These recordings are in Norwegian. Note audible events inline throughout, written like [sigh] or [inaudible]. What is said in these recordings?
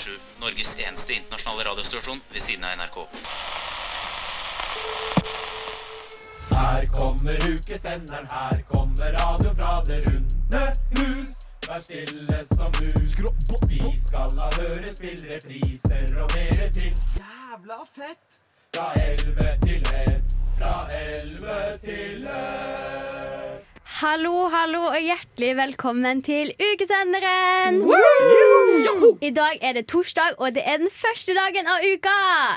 Radio97, Norges eneste internasjonale radiostasjon ved siden av NRK. Her kommer ukesenderen, her kommer radio fra det runde hus. Vær stille som mus. Vi skal la høre spillrepriser og mere til. Jævla fett! Fra elleve til ett, fra elleve til ett. Hallo, hallo og hjertelig velkommen til ukesenderen! I dag er det torsdag, og det er den første dagen av uka!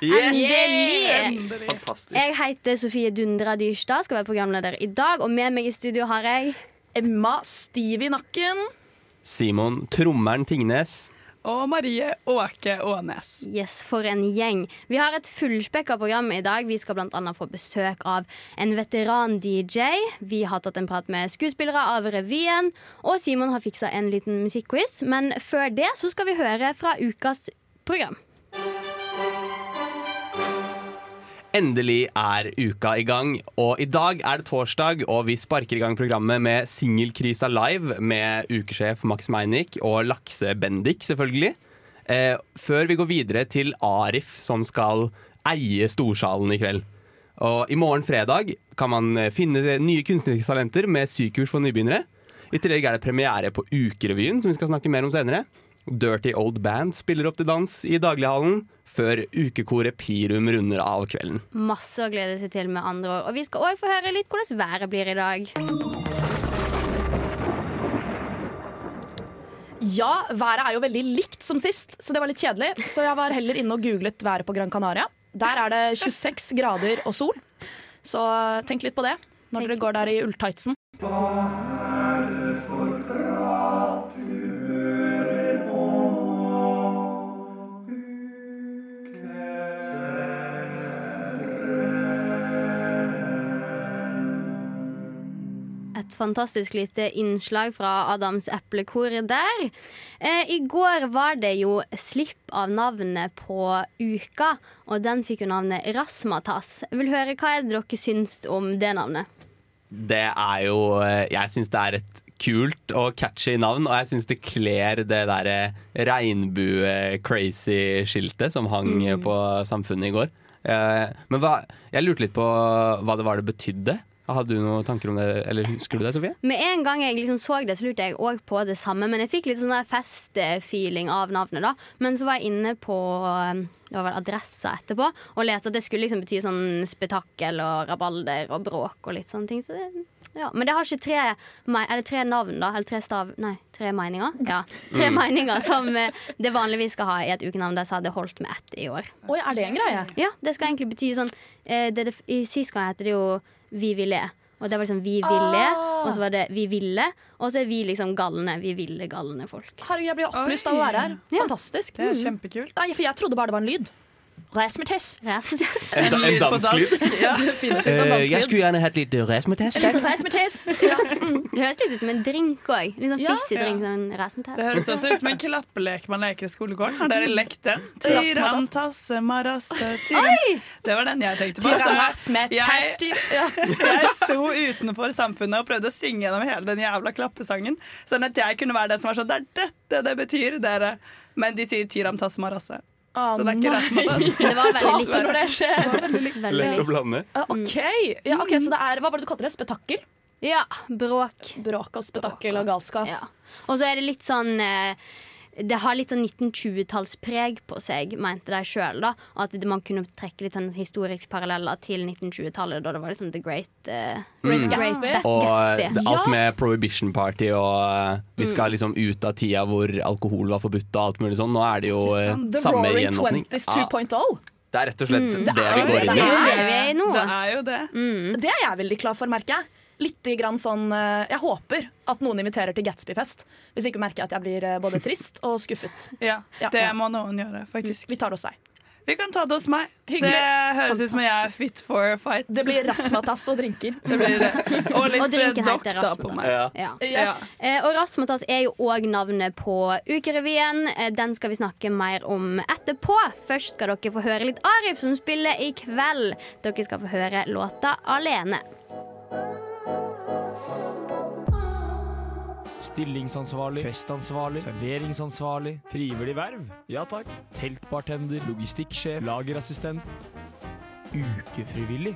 Endelig! Fantastisk. Jeg heter Sofie Dundra Dyrstad, skal være programleder i dag. Og med meg i studio har jeg Emma stiv i nakken. Simon Trommeren Tingnes. Og Marie Åke Ånes. Yes, for en gjeng. Vi har et fullspekka program i dag. Vi skal bl.a. få besøk av en veteran-DJ. Vi har tatt en prat med skuespillere av revyen. Og Simon har fiksa en liten musikkquiz. Men før det så skal vi høre fra ukas program. Endelig er uka i gang, og i dag er det torsdag, og vi sparker i gang programmet med Singelkrisa live med ukesjef Max Meinick og Lakse-Bendik, selvfølgelig. Eh, før vi går videre til Arif, som skal eie Storsalen i kveld. Og I morgen fredag kan man finne nye kunstneriske talenter med sykurs for nybegynnere. I tillegg er det premiere på Ukerevyen, som vi skal snakke mer om senere. Dirty Old Band spiller opp til dans i daglighallen før ukekoret Pirum runder av kvelden. Masse å glede seg til, med andre år. Og vi skal òg få høre litt hvordan været blir i dag. Ja, været er jo veldig likt som sist, så det var litt kjedelig. Så jeg var heller inne og googlet været på Gran Canaria. Der er det 26 grader og sol. Så tenk litt på det når dere går der i ulltightsen. Et fantastisk lite innslag fra Adams eplekor der. Eh, I går var det jo slipp av navnet på uka, og den fikk jo navnet Rasmatas. Jeg vil høre hva er det dere syns om det navnet? Det er jo eh, Jeg syns det er et kult og catchy navn, og jeg syns det kler det derre regnbue-crazy-skiltet som hang på Samfunnet i går. Eh, Men hva, jeg lurte litt på hva det var det betydde. Hadde du noen tanker om det, eller husker du det, Sofie? Med en gang jeg liksom så det, så lurte jeg òg på det samme. Men jeg fikk litt sånn festfeeling av navnet. da Men så var jeg inne på um, Det var vel adressa etterpå og leste at det skulle liksom bety sånn spetakkel og rabalder og bråk og litt sånne ting. Så det, ja. Men det har ikke tre, eller tre navn, da. Eller tre stav Nei, tre meninger. Ja, Tre meninger som eh, det vanligvis skal ha i et ukenavn. Der så hadde det holdt med ett i år. Oi, er det en greie? Ja, det skal egentlig bety sånn eh, det, det, I Sist gang heter det jo Vi vil le. Og det var liksom Vi vil le, Ah. og så var det Vi ville, og så er vi liksom galne. Vi ville galne folk. Herregud, jeg blir opplyst av å være her. Ja. Fantastisk. Det er kjempekult. Nei, for jeg trodde bare det var en lyd. Resmetess. En, da- en dansk lyd. Ja. Uh, jeg skulle gjerne hatt litt resmetest. Litt liten Ja. Mm. Det høres litt ut som en drink òg. Litt sånn fissig fissedrink. Ja. Sånn Rasmus. Det høres også ut som en klappelek man leker i skolegården. Har dere lekt den? Tirantasse marasse, tyran. Det var den jeg tenkte på. Så jeg, [laughs] jeg sto utenfor Samfunnet og prøvde å synge gjennom hele den jævla klappesangen. Sånn at jeg kunne være den som var sånn Det er dette det betyr, dere. Men de sier tiram tasse, marasse. Å, Så det er ikke rasmatas. [laughs] Det var veldig likt. Hater når det skjer. Veldig Lett å blande. Uh, OK. Ja, ok, Så det er Hva var det du kalte det? Spetakkel? Ja. Bråk. Bråk og spetakkel og galskap. Ja. Og så er det litt sånn eh, det har litt sånn 1920-tallspreg på seg, mente de sjøl. At man kunne trekke litt sånn historisk paralleller til 1920-tallet, da det var liksom The Great, uh, Great Mm. Gatsby. Great Og Gatsby. det, alt med Prohibition Party og uh, vi skal liksom ut av tida hvor alkohol var forbudt og alt mulig sånn. Nå er det jo Ikke uh, sant? The samme Roaring gjenåpning. Twenties 2.0. det er rett og slett det, Det er vi går det inn Det i. er jo det er nå. Det er jo det. Det er jeg veldig klar for, merker jeg. Litt grann sånn, eh, jeg håper at noen inviterer til Gatsby-fest. Hvis ikke merker jeg at jeg blir eh, både trist og skuffet. [laughs] Ja, det ja. må noen gjøre, faktisk. Vi tar det hos deg. Vi kan ta det hos meg. Hyggelig. Det høres ut som jeg er fit for a fight. Det blir rasmatas og drinker. [laughs] Det blir det. Og Og litt eh, drinken heter da på meg. Ja. Ja. Yes. Eh, og Rasmatas er jo òg navnet på Ukerevyen. Eh, den skal vi snakke mer om etterpå. Først skal dere få høre litt Arif, som spiller i kveld. Dere skal få høre låta 'Alene'. Stillingsansvarlig, festansvarlig, serveringsansvarlig, frivillig verv, ja takk, teltbartender, logistikksjef, lagerassistent, ukefrivillig.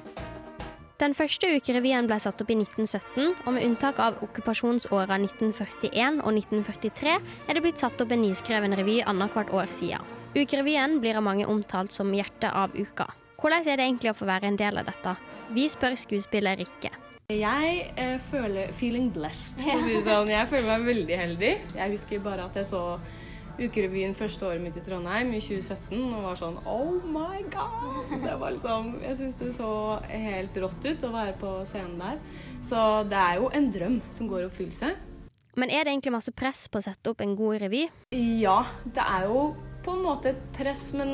Den første ukerevyen ble satt opp i 1917, og med unntak av okkupasjonsåra 1941 og 1943 er det blitt satt opp en nyskreven revy annethvert år siden. Ukerevyen blir av mange omtalt som hjertet av uka. Hvordan er det egentlig å få være en del av dette? Vi spør skuespiller Rikke. Jeg eh, føler feeling blessed, for å si det sånn. Jeg føler meg veldig heldig. Jeg husker bare at jeg så Ukerevyen første året mitt i Trondheim i 2017 og var sånn Oh my god! Det var liksom, jeg syns det så helt rått ut å være på scenen der. Så det er jo en drøm som går i oppfyllelse. Men er det egentlig masse press på å sette opp en god revy? Ja, det er jo på en måte et press, men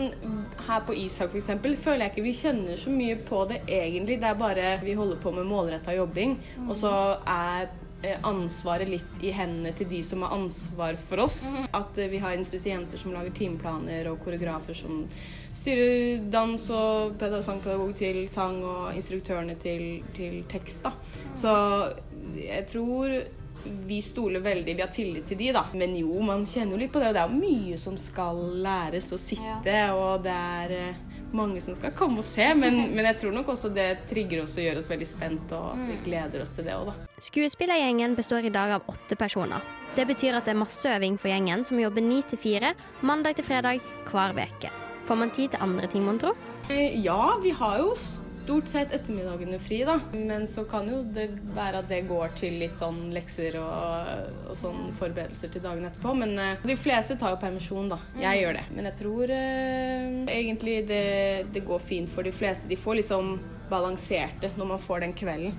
her på Isak f.eks. føler jeg ikke vi kjenner så mye på det egentlig. Det er bare vi holder på med målretta jobbing, og så er eh, ansvaret litt i hendene til de som har ansvar for oss. At eh, vi har inspisienter som lager timeplaner, og koreografer som styrer dans og peda- sangpedagog til sang, og instruktørene til, til tekst. Da. Så jeg tror vi stoler veldig, vi har tillit til de, da. Men jo, man kjenner jo litt på det. og Det er mye som skal læres å sitte, og det er eh, mange som skal komme og se. Men, [laughs] men jeg tror nok også det trigger oss og gjør oss veldig spent, og at vi gleder oss til det òg, da. Skuespillergjengen består i dag av åtte personer. Det betyr at det er masse øving for gjengen, som jobber ni til fire, mandag til fredag hver uke. Får man tid til andre ting, mon tro? Eh, Ja, vi har jo stort sett ettermiddagene fri, da. Men så kan jo det være at det går til litt sånn lekser og, og sånn forberedelser til dagen etterpå. Men uh, de fleste tar jo permisjon, da. Jeg gjør det. Men jeg tror uh, egentlig det, det går fint for de fleste. De får liksom balanserte når man får den kvelden.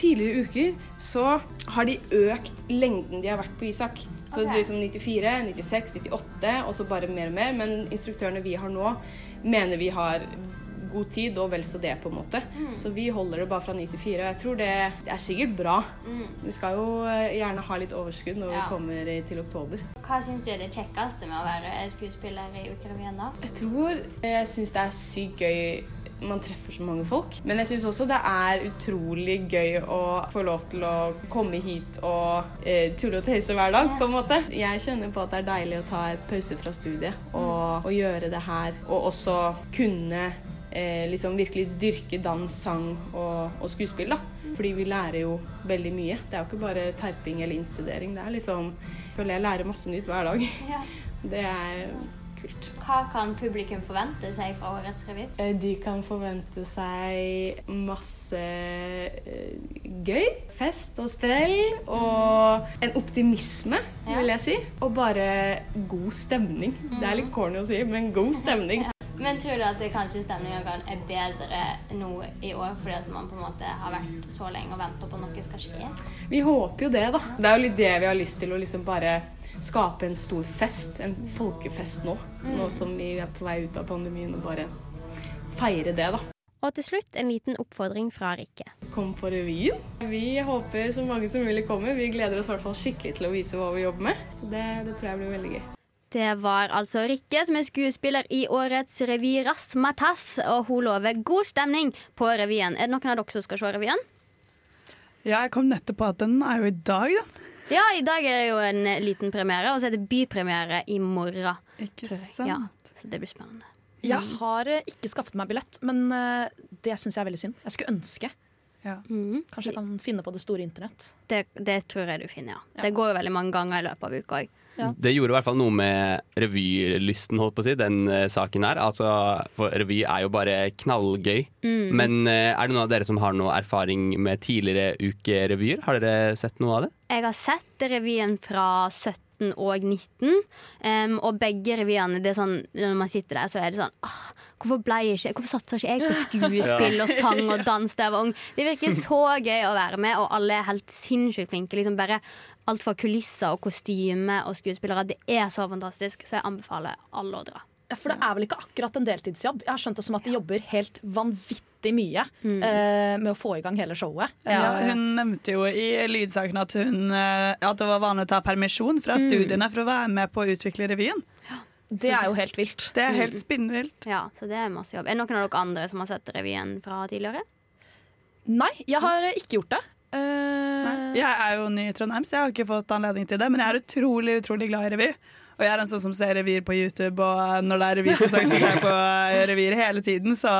Tidligere uker så har de økt lengden de har vært på Isak. Så det er liksom 94, 96, 98 og så bare mer og mer. Men instruktørene vi har nå, mener vi har god tid, og vel så det, på en måte. Så vi holder det bare fra 9 til 4. Og jeg tror det, det er sikkert bra. Vi skal jo eh, gjerne ha litt overskudd når Ja. vi kommer til oktober. Hva syns du er det kjekkeste med å være skuespiller i Ukerevyen, da? Jeg tror Jeg syns det er sykt gøy man treffer så mange folk. Men jeg syns også det er utrolig gøy å få lov til å komme hit og eh, tulle og tøyse hver dag, på en måte. Jeg kjenner på at det er deilig å ta et pause fra studiet og, og gjøre det her. Og også kunne eh, liksom virkelig dyrke dans, sang og, og skuespill, da. Fordi vi lærer jo veldig mye. Det er jo ikke bare terping eller innstudering. Det er liksom føler jeg lærer masse nytt hver dag. Ja. [laughs] Det er kult. Hva kan publikum forvente seg fra årets revy? Eh, De kan forvente seg masse eh, gøy. Fest og sprell og en optimisme, vil jeg si. Og bare god stemning. Det er litt corny å si, men god stemning. [laughs] Men tror du at det kanskje stemninga kan- er bedre nå i år fordi at man på en måte har vært så lenge og venta på at noe skal skje? Vi håper jo det, da. Det er jo litt det vi har lyst til, å liksom bare skape en stor fest. En folkefest nå. Nå som vi er på vei ut av pandemien, og bare feire det, da. Og til slutt en liten oppfordring fra Rikke. Kom på revyen. Vi håper så mange som mulig kommer. Vi gleder oss i hvert fall skikkelig til å vise hva vi jobber med. Så det, det tror jeg blir veldig gøy. Det var altså Rikke som er skuespiller i årets revy Rasmatas, og hun lover god stemning på revyen. Er det noen av dere som skal se revyen? Ja, jeg kom nettopp på at den er jo i dag, den. Ja, i dag er det jo en liten premiere, og så er det bypremiere i morgen. Ikke sant? Ja, så det blir spennende. Jeg har eh, ikke skaffet meg billett, men eh, det syns jeg er veldig synd. Jeg skulle ønske. Ja. Mm. Kanskje jeg kan finne på det store internett. Det, det tror jeg du finner, ja. Det går jo veldig mange ganger i løpet av uka òg. Det gjorde i hvert fall noe med revylysten, holdt på å si, den uh, saken her. Altså, for revy er jo bare knallgøy. Mm. Men uh, er det noen av dere som har noe erfaring med tidligere ukerevyer? Har dere sett noe av det? Jeg har sett revyen fra 17 og 19, Um, og begge revyene det er sånn, Når man sitter der, så er det sånn ah, Hvorfor, ble jeg ikke, hvorfor satsa ikke jeg på skuespill [laughs] og sang og dans da jeg var ung? Det virker så gøy å være med, og alle er helt sinnssykt flinke. Liksom bare Alt fra kulisser og kostyme og skuespillere. Det er så fantastisk, så jeg anbefaler alle å dra. Ja, For det er vel ikke akkurat en deltidsjobb. Jeg har skjønt det som at de jobber helt vanvittig mye eh, med å få i gang hele showet. Ja, Eh, hun nevnte jo i lydsaken at, hun, eh, at det var vanlig å ta permisjon fra studiene for å være med på å utvikle revyen. det er jo helt vilt. Det er helt spinnvilt. Ja, så det er masse jobb. Er det noen av dere andre som har sett revyen fra tidligere? Nei, jeg har ikke gjort det. Eh, Jeg er jo ny i Trondheim, så jeg har ikke fått anledning til det. Men jeg er utrolig utrolig glad i revy. Og jeg er en sånn som ser revyer på YouTube, og når det er revysesong, så ser jeg på revyer hele tiden. Så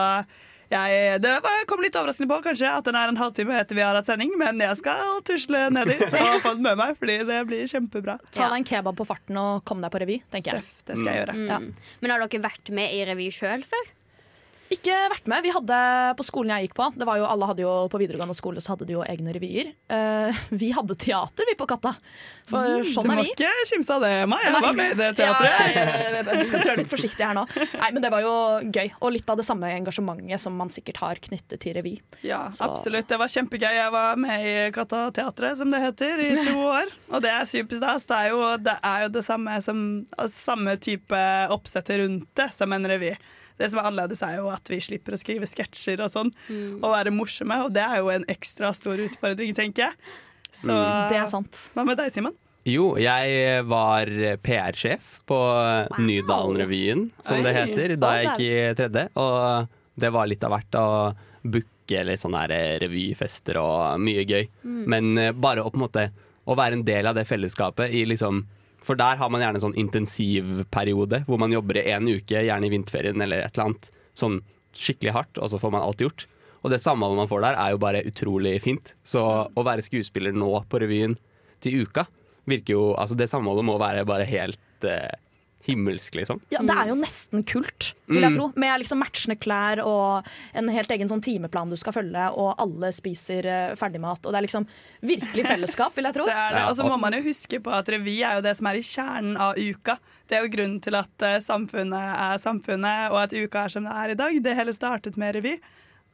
jeg, det var- kom litt overraskende på kanskje at den er en halvtime etter vi har hatt sending, men jeg skal tusle ned dit og [laughs] få den med meg, fordi det blir kjempebra. Ta deg en kebab på farten og kom deg på revy, tenker jeg. Seff, det skal jeg gjøre. Mm. Ja. Men har dere vært med i revy sjøl før? Ikke vært med. Vi hadde på skolen jeg gikk på det var jo, Alle hadde jo På videregående skole så hadde de jo egne revyer. Uh, [laughs] vi hadde teater, vi på Katta. For Du sånn er må vi. ikke kimse av det, Emma. Jeg var med i det teatret. Ja, jeg, jeg, jeg skal trå litt forsiktig her nå. Nei, men Det var jo gøy, og litt av det samme engasjementet som man sikkert har knyttet til revy. Ja, Så- absolutt. Det var kjempegøy. Jeg var med i Katta Teatret, som det heter, i to år. Og det er superstas. Det er jo det, er jo det samme, som, samme type oppsettet rundt det som en revy. Det som er annerledes, er jo at vi slipper å skrive sketsjer og sånn, og være morsomme. Og det er jo en ekstra stor utfordring, tenker jeg. Så Det er sant. hva med deg, Simen? Jo, jeg var PR-sjef på Nydalen-revyen, som det heter, da jeg gikk i tredje. Og det var litt av hvert å booke litt sånne her eh, revyfester og mye gøy. Men eh, bare å på en måte å være en del av det fellesskapet i liksom For der har man gjerne en sånn intensivperiode hvor man jobber i en uke, gjerne i vinterferien eller et eller annet, sånn skikkelig hardt, og så får man alt gjort. Og det samholdet man får der, er jo bare utrolig fint. Så å være skuespiller nå på revyen til uka virker jo Altså, det samholdet må være bare helt eh, himmelsk, liksom. Ja, Det er jo nesten kult, vil jeg tro. Med liksom matchende klær og en helt egen sånn timeplan du skal følge, og alle spiser uh, ferdigmat. Og det er liksom virkelig fellesskap, vil jeg tro. [laughs] Det er det. Og så må man jo huske på at revy er jo det som er i kjernen av uka. Det er jo grunnen til at eh, samfunnet er samfunnet, og at uka er som det er i dag. Det hele startet med revy.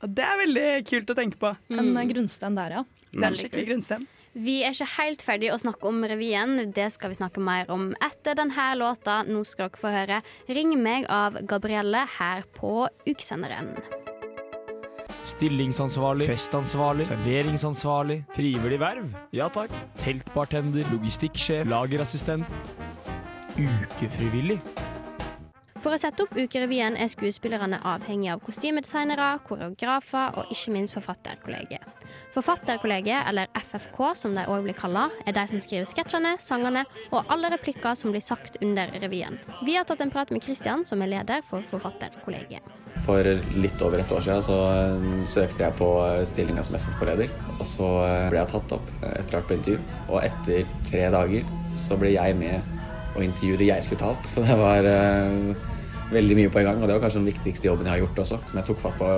Og det er veldig kult å tenke på. En uh, grunnstein der, ja. Det er en skikkelig grunnsten. Vi er ikke helt ferdig å snakke om revyen. Det skal vi snakke mer om etter denne låta. Nå skal dere få høre 'Ring meg' av Gabrielle her på Ukesenderen. Stillingsansvarlig, festansvarlig, serveringsansvarlig, frivillig verv. Ja takk. Teltbartender, logistikksjef, lagerassistent. Ukefrivillig. For å sette opp Ukerevyen er skuespillerne avhengig av kostymedesignere, koreografer og ikke minst forfatterkollegiet. Forfatterkollegiet, eller FFK som de òg blir kalla, er de som skriver sketsjene, sangene og alle replikker som blir sagt under revyen. Vi har tatt en prat med Christian, som er leder for Forfatterkollegiet. For litt over et år siden så eh, søkte jeg på stillinga som FFK-leder. Og så eh, ble jeg tatt opp eh, etter hvert på intervju. Og etter tre dager så ble jeg med og intervjuet det jeg skulle ta opp. [laughs] Så det var eh, veldig mye på en gang. Og det var kanskje den viktigste jobben jeg har gjort også. Som jeg tok fatt på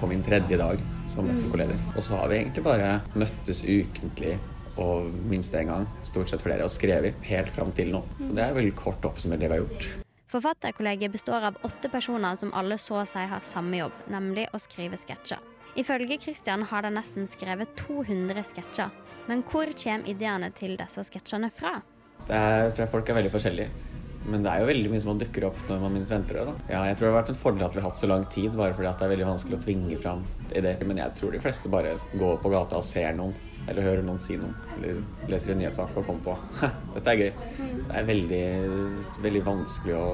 på min tredje dag som FK-leder. Og så har vi egentlig bare møttes ukentlig og minst én gang, stort sett flere, og skrevet helt fram til nå. Og det er veldig kort oppsummert det vi har gjort. Forfatterkollegiet består av åtte personer som alle så å si har samme jobb, nemlig å skrive sketsjer. Ifølge Christian har de nesten skrevet 200 sketsjer. Men hvor kommer ideene til disse sketsjene fra? Det er, jeg tror folk er veldig forskjellige. Men det er jo veldig mye som dukker opp når man minst venter det. da. Ja, jeg tror det har vært en fordel at vi har hatt så lang tid, bare fordi det er veldig vanskelig å tvinge fram ideer. Men jeg tror de fleste bare går på gata og ser noen, eller hører noen si noe. Eller leser en nyhetssak og kommer på [laughs] dette er gøy. Det er veldig, veldig vanskelig å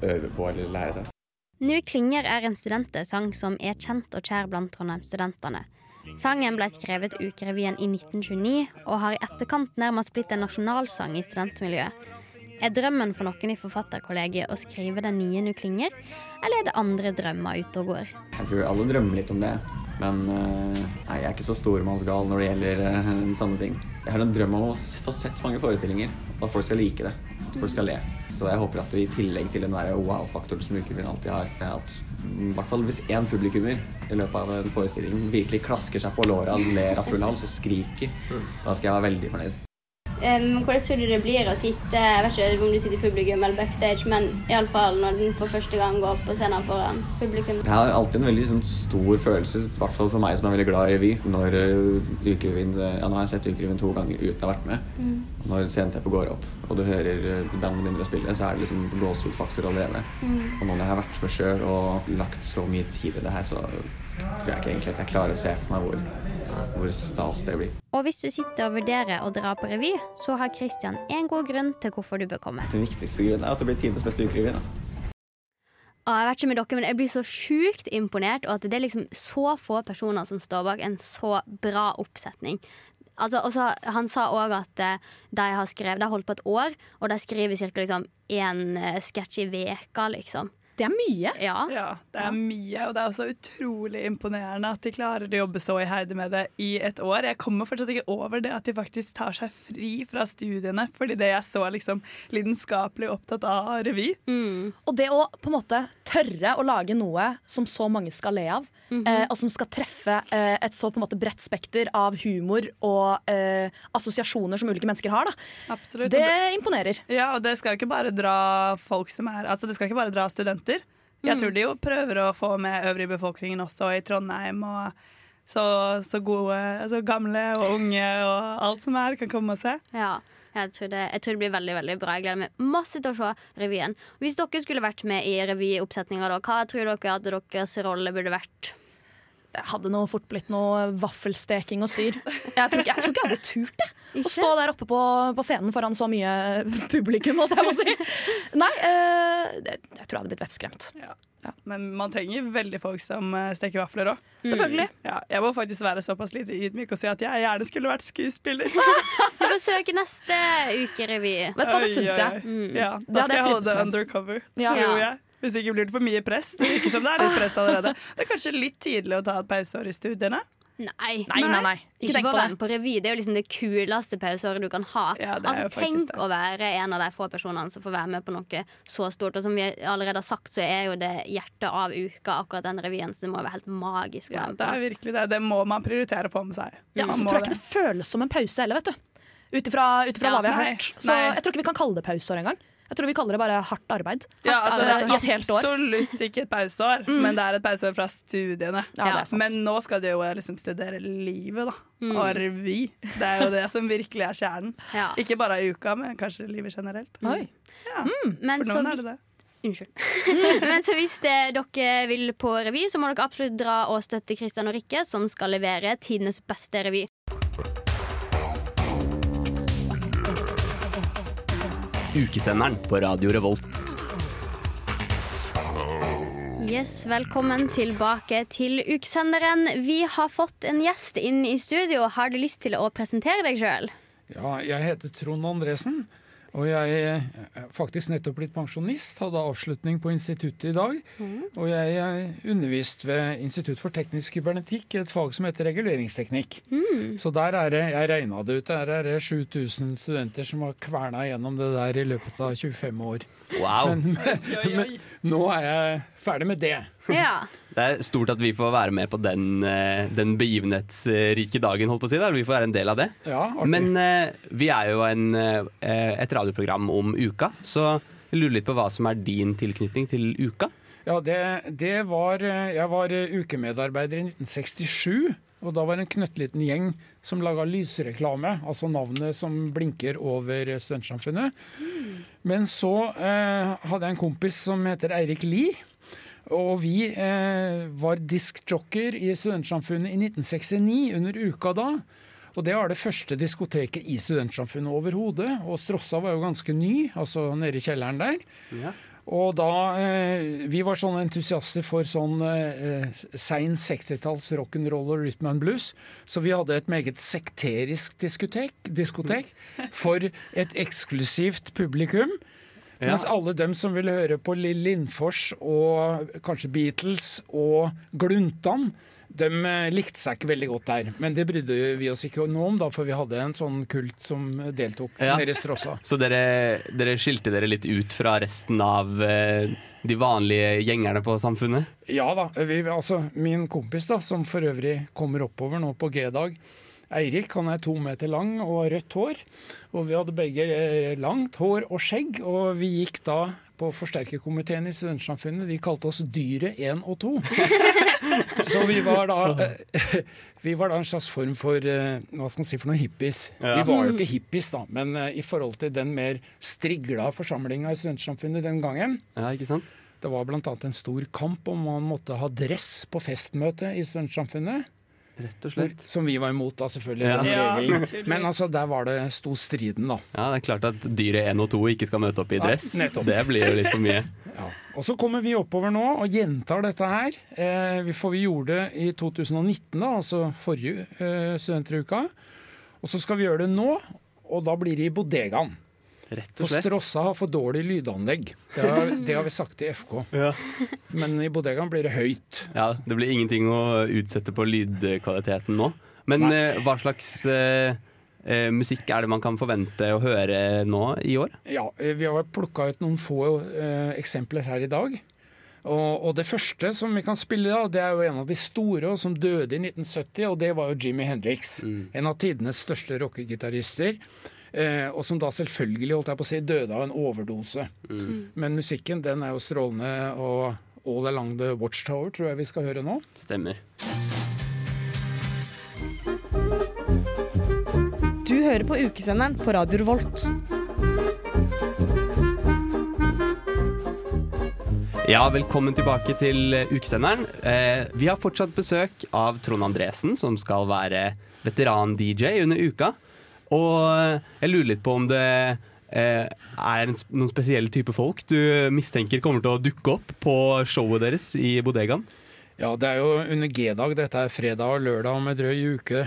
øve på eller lære seg. Nu klinger er en studentesang som er kjent og kjær blant Trondheim-studentene. Sangen ble skrevet Ukerevyen i 1929 og har i etterkant nærmest blitt en nasjonalsang i studentmiljøet. Er drømmen for noen i forfatterkollegiet å skrive den nye Nu klinger, eller er det andre drømmer ute og går? Jeg tror alle drømmer litt om det. Men eh, nei, jeg er ikke så stormannsgal når det gjelder uh, sånne ting. Jeg har en drøm om å få sett mange forestillinger, og at folk skal like det. At folk skal le. Så jeg håper at vi i tillegg til den der wow-faktoren som Ukerevyen alltid har, er at mm, i hvert fall hvis én publikummer i løpet av en forestilling virkelig klasker seg på låra og ler av full hals og skriker, da skal jeg være veldig fornøyd. Um, hvordan tror du det blir å sitte jeg vet ikke om du sitter i publikum eller backstage, men iallfall når den for første gang går opp på scenen foran publikum? Jeg har alltid en veldig sånn, stor følelse, i hvert fall for meg som er veldig glad i revy, når uh, Ukerevyen Ja, nå har jeg sett Ukerevyen to ganger uten å ha vært med. Når sceneteppet går opp, og du hører uh, bandet begynner å spille, så er det liksom gåsehudfaktor allerede. Og nå når jeg har vært med sjøl og lagt så mye tid i det her, så tror jeg ikke egentlig at jeg klarer å se for meg hvor, hvor stas det blir. Og hvis du sitter og vurderer å dra på revy, så har Christian en god grunn til hvorfor du bør komme. Den viktigste grunnen er at det blir tidenes beste ukerevy. Ah, jeg vet ikke med dere, men jeg blir så sjukt imponert, og at det er liksom så få personer som står bak en så bra oppsetning. Altså, også, han sa òg at eh, de har skrevet De har holdt på et år, og de skriver ca. Liksom, én uh, sketsj i veka, liksom. Det er mye. Ja. Ja, det er mye, og det er også utrolig imponerende at de klarer å jobbe så iherdig med det i et år. Jeg kommer fortsatt ikke over det at de faktisk tar seg fri fra studiene, fordi det jeg så liksom lidenskapelig opptatt av revy. Mm. Og det å på en måte tørre å lage noe som så mange skal le av, Mhm. eh, og som skal treffe eh, et så på en måte bredt spekter av humor og eh, assosiasjoner som ulike mennesker har, da. Absolutt. det det- imponerer. Ja, og det skal jo ikke bare dra folk som er Altså, det skal ikke bare dra studenter. Jeg tror de jo prøver å få med øvrig befolkningen også i Trondheim, og så, så gode Altså gamle og unge og alt som er, kan komme og se. Ja, jeg tror, det, jeg tror det blir veldig veldig bra. Jeg gleder meg masse til å se revyen. Hvis dere skulle vært med i revyoppsetninga, hva tror dere at deres rolle burde vært? Det hadde nå fort blitt noe vaffelsteking og styr. Jeg tror ikke jeg, tror ikke jeg hadde turt det. Å stå der oppe på, på scenen foran så mye publikum, holdt jeg på å si. Nei, eh, det, jeg tror jeg hadde blitt vettskremt. Men man trenger veldig folk som eh, steker vafler òg. Selvfølgelig. Ja, jeg må faktisk være såpass lite ydmyk og si at jeg gjerne skulle vært skuespiller. [laughs] Vi får søke neste uke revy. Vet du hva, det syns jeg. Mm. Ja, da skal jeg jeg holde det undercover. Ja. tror jeg. Hvis ikke blir det for mye press. Det virker som det er litt press allerede. Det er kanskje litt tidlig å ta et pauseår i studiene. Nei. Nei, nei, nei. Ikke Ikke tenk på være det. med på revy. Det er jo liksom det kuleste pauseåret du kan ha. Ja, det er altså, faktisk tenk det. å være en av de få personene som får være med på noe så stort. Og som vi allerede har sagt, så er jo det hjertet av uka, akkurat den revyen. Så det må være helt magisk Ja, det er virkelig det. Det må man prioritere å få med seg. Ja, Man så må tror jeg ikke det føles som en pause heller, vet du. Ut ifra ut ifra Ja, hva vi har nei, hørt. Så nei. jeg tror ikke vi kan kalle det pauseår engang. Jeg tror vi kaller det bare hardt arbeid. Ja, altså, det I et helt er år. absolutt ikke et pauseår, men det er et pauseår fra studiene. Ja, det er. Men nå skal du jo liksom studere livet, da. Mm. Og revy. Det er jo det som virkelig er kjernen. [laughs] Ja. Ikke bare i uka, men kanskje livet generelt. Oi. Men For så noen er det det. [laughs] Unnskyld. [laughs] Men så hvis det, dere vil på revy, så må dere absolutt dra og støtte Christian og Rikke, som skal levere tidenes beste revy. Ukesenderen på Radio Revolt. Yes, Velkommen tilbake til ukesenderen. Vi har fått en gjest inn i studio. Har du lyst til å presentere deg sjøl? Ja, jeg heter Trond Andresen, og jeg er faktisk nettopp blitt pensjonist. Hadde avslutning på instituttet i dag. Og jeg er undervist ved Institutt for teknisk kybernetikk, et fag som heter reguleringsteknikk. Så der er det, jeg regna det ut, der er det 7000 studenter som har kverna gjennom det der i løpet av 25 år. Wow. Men, [laughs] men nå er jeg ferdig med det. Ja. [laughs] Det er stort at vi får være med på den, eh, den begivenhetsrike dagen, holdt på å si. Der. Vi får være en del av det. Ja, artig. Men eh, vi er jo en, eh, et radioprogram om uka, så jeg lurer litt på hva som er din tilknytning til uka. Ja, det, det var Jeg var ukemedarbeider i 1967. Og da var det en knøttliten gjeng som laga lysreklame, altså navnet som blinker over Studentsamfunnet. Men så eh, hadde jeg en kompis som heter Eirik Lie. Og vi eh, var diskjocker i Studentsamfunnet i 1969, under uka da. Og det var det første diskoteket i Studentsamfunnet overhodet. Og Strossa var jo ganske ny, altså nede i kjelleren der. Og da eh, Vi var sånne entusiaster for sånn eh, sein 60-talls rock'n'roll og rhythm and blues. Så vi hadde et meget sekterisk diskotek, diskotek for et eksklusivt publikum. Ja. Mens alle dem som ville høre på Lill Lindfors og kanskje Beatles og Gluntan, de eh, likte seg ikke veldig godt der. Men det brydde vi oss ikke noe om, da, for vi hadde en sånn kult som deltok Ja. nede i. [laughs] Så dere, dere skilte dere litt ut fra resten av eh, de vanlige gjengerne på Samfunnet? Ja da. Vi, altså, min kompis, da, som for øvrig kommer oppover nå på G-dag, Eirik han er to meter lang og har rødt hår. Og vi hadde begge eh, langt hår og skjegg, og vi gikk da på forsterkerkomiteen i Studentsamfunnet. De kalte oss Dyret 1 og 2. [laughs] Så vi var da eh, Vi var da en slags form for eh, hva skal man si for noen hippies. Vi var jo ikke hippies, da, men eh, i forhold til den mer strigla forsamlinga i Studentsamfunnet den gangen, Ja, ikke sant? det var bl.a. en stor kamp om man måtte ha dress på festmøte i Studentsamfunnet. Rett og slett. Som vi var imot, da, selvfølgelig. Ja. Ja, Men altså, der var det sto striden, da. Ja, Det er klart at dyret 1 og 2 ikke skal møte opp i dress. Ja, det blir jo litt for mye. [laughs] Ja. Og så kommer vi oppover nå og gjentar dette her. Eh, vi- for vi gjorde det i 2019, da, altså forrige eh, studenteruka. Og så skal vi gjøre det nå, og da blir det i bodegaen. Rett For og slett. Strossa har for dårlig lydanlegg. Det har, det har vi sagt til FK. Ja. Men i bodegaen blir det høyt. Ja, Det blir ingenting å utsette på lydkvaliteten nå. Men eh, hva slags eh, eh, musikk er det man kan forvente å høre nå i år? Ja, eh, Vi har plukka ut noen få eh, eksempler her i dag. Og, og det første som vi kan spille, da, det er jo en av de store og som døde i 1970, og det var jo Jimmy Hendrix. En av tidenes største rockegitarister. Eh, og som da selvfølgelig holdt jeg på å si, døde av en overdose. Men musikken den er jo strålende, og All Along the Watchtower tror jeg vi skal høre nå. Stemmer. Du hører på ukesenderen på Radio Revolt. Ja, velkommen tilbake til eh, ukesenderen. Eh, vi har fortsatt besøk av Trond Andresen, som skal være veteran-DJ under uka. Og eh, jeg lurer litt på om det eh, er en, noen spesielle type folk du mistenker kommer til å dukke opp på showet deres i bodegaen? Ja, det er jo under G-dag. Dette er fredag og lørdag om en drøy uke.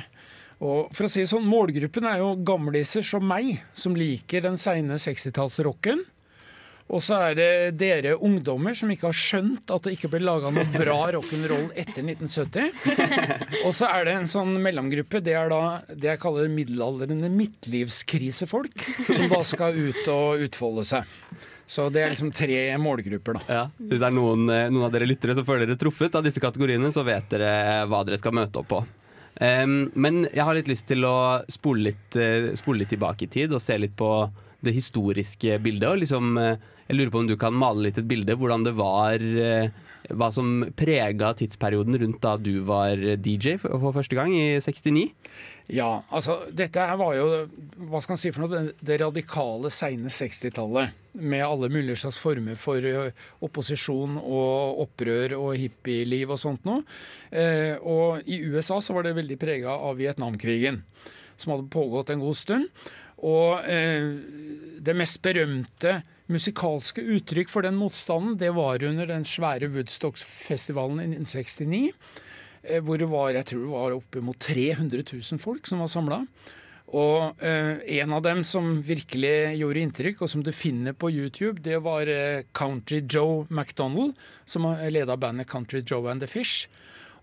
Og for å si sånn, Målgruppen er jo gamliser som meg, som liker den seine 60-tallsrocken. Og så er det dere ungdommer som ikke har skjønt at det ikke ble laga noe bra rock'n'roll etter 1970. [laughs] Og så er det en sånn mellomgruppe. Det er da det jeg kaller middelaldrende midtlivskrisefolk. Som da skal ut og utfolde seg. Så det er liksom tre målgrupper, da. Ja. Hvis det er noen, eh, noen av dere lyttere som føler dere truffet av disse kategoriene, så vet dere hva dere skal møte opp på. Um, men jeg har litt lyst til å spole litt, eh, spole litt tilbake i tid og se litt på det historiske bildet. Og liksom, eh, jeg lurer på om du kan male litt et bilde hvordan det var eh, Hva som prega tidsperioden rundt da du var DJ for, første gang, i 69. Ja, altså dette her var jo hva skal man si for noe, det radikale seine 60-tallet. Med alle mulige slags former for opposisjon og opprør og hippieliv og sånt noe. Eh, og i USA så var det veldig prega av Vietnamkrigen, som hadde pågått en god stund. Og eh, det mest berømte musikalske uttrykk for den motstanden, det var under den svære Woodstock-festivalen i 1969 eh, hvor det var jeg tror det var oppimot 300 000 folk som var samla. Og eh, en av dem som virkelig gjorde inntrykk, og som du finner på YouTube, det var Country Joe McDonald, som leda bandet Country Joe and the Fish.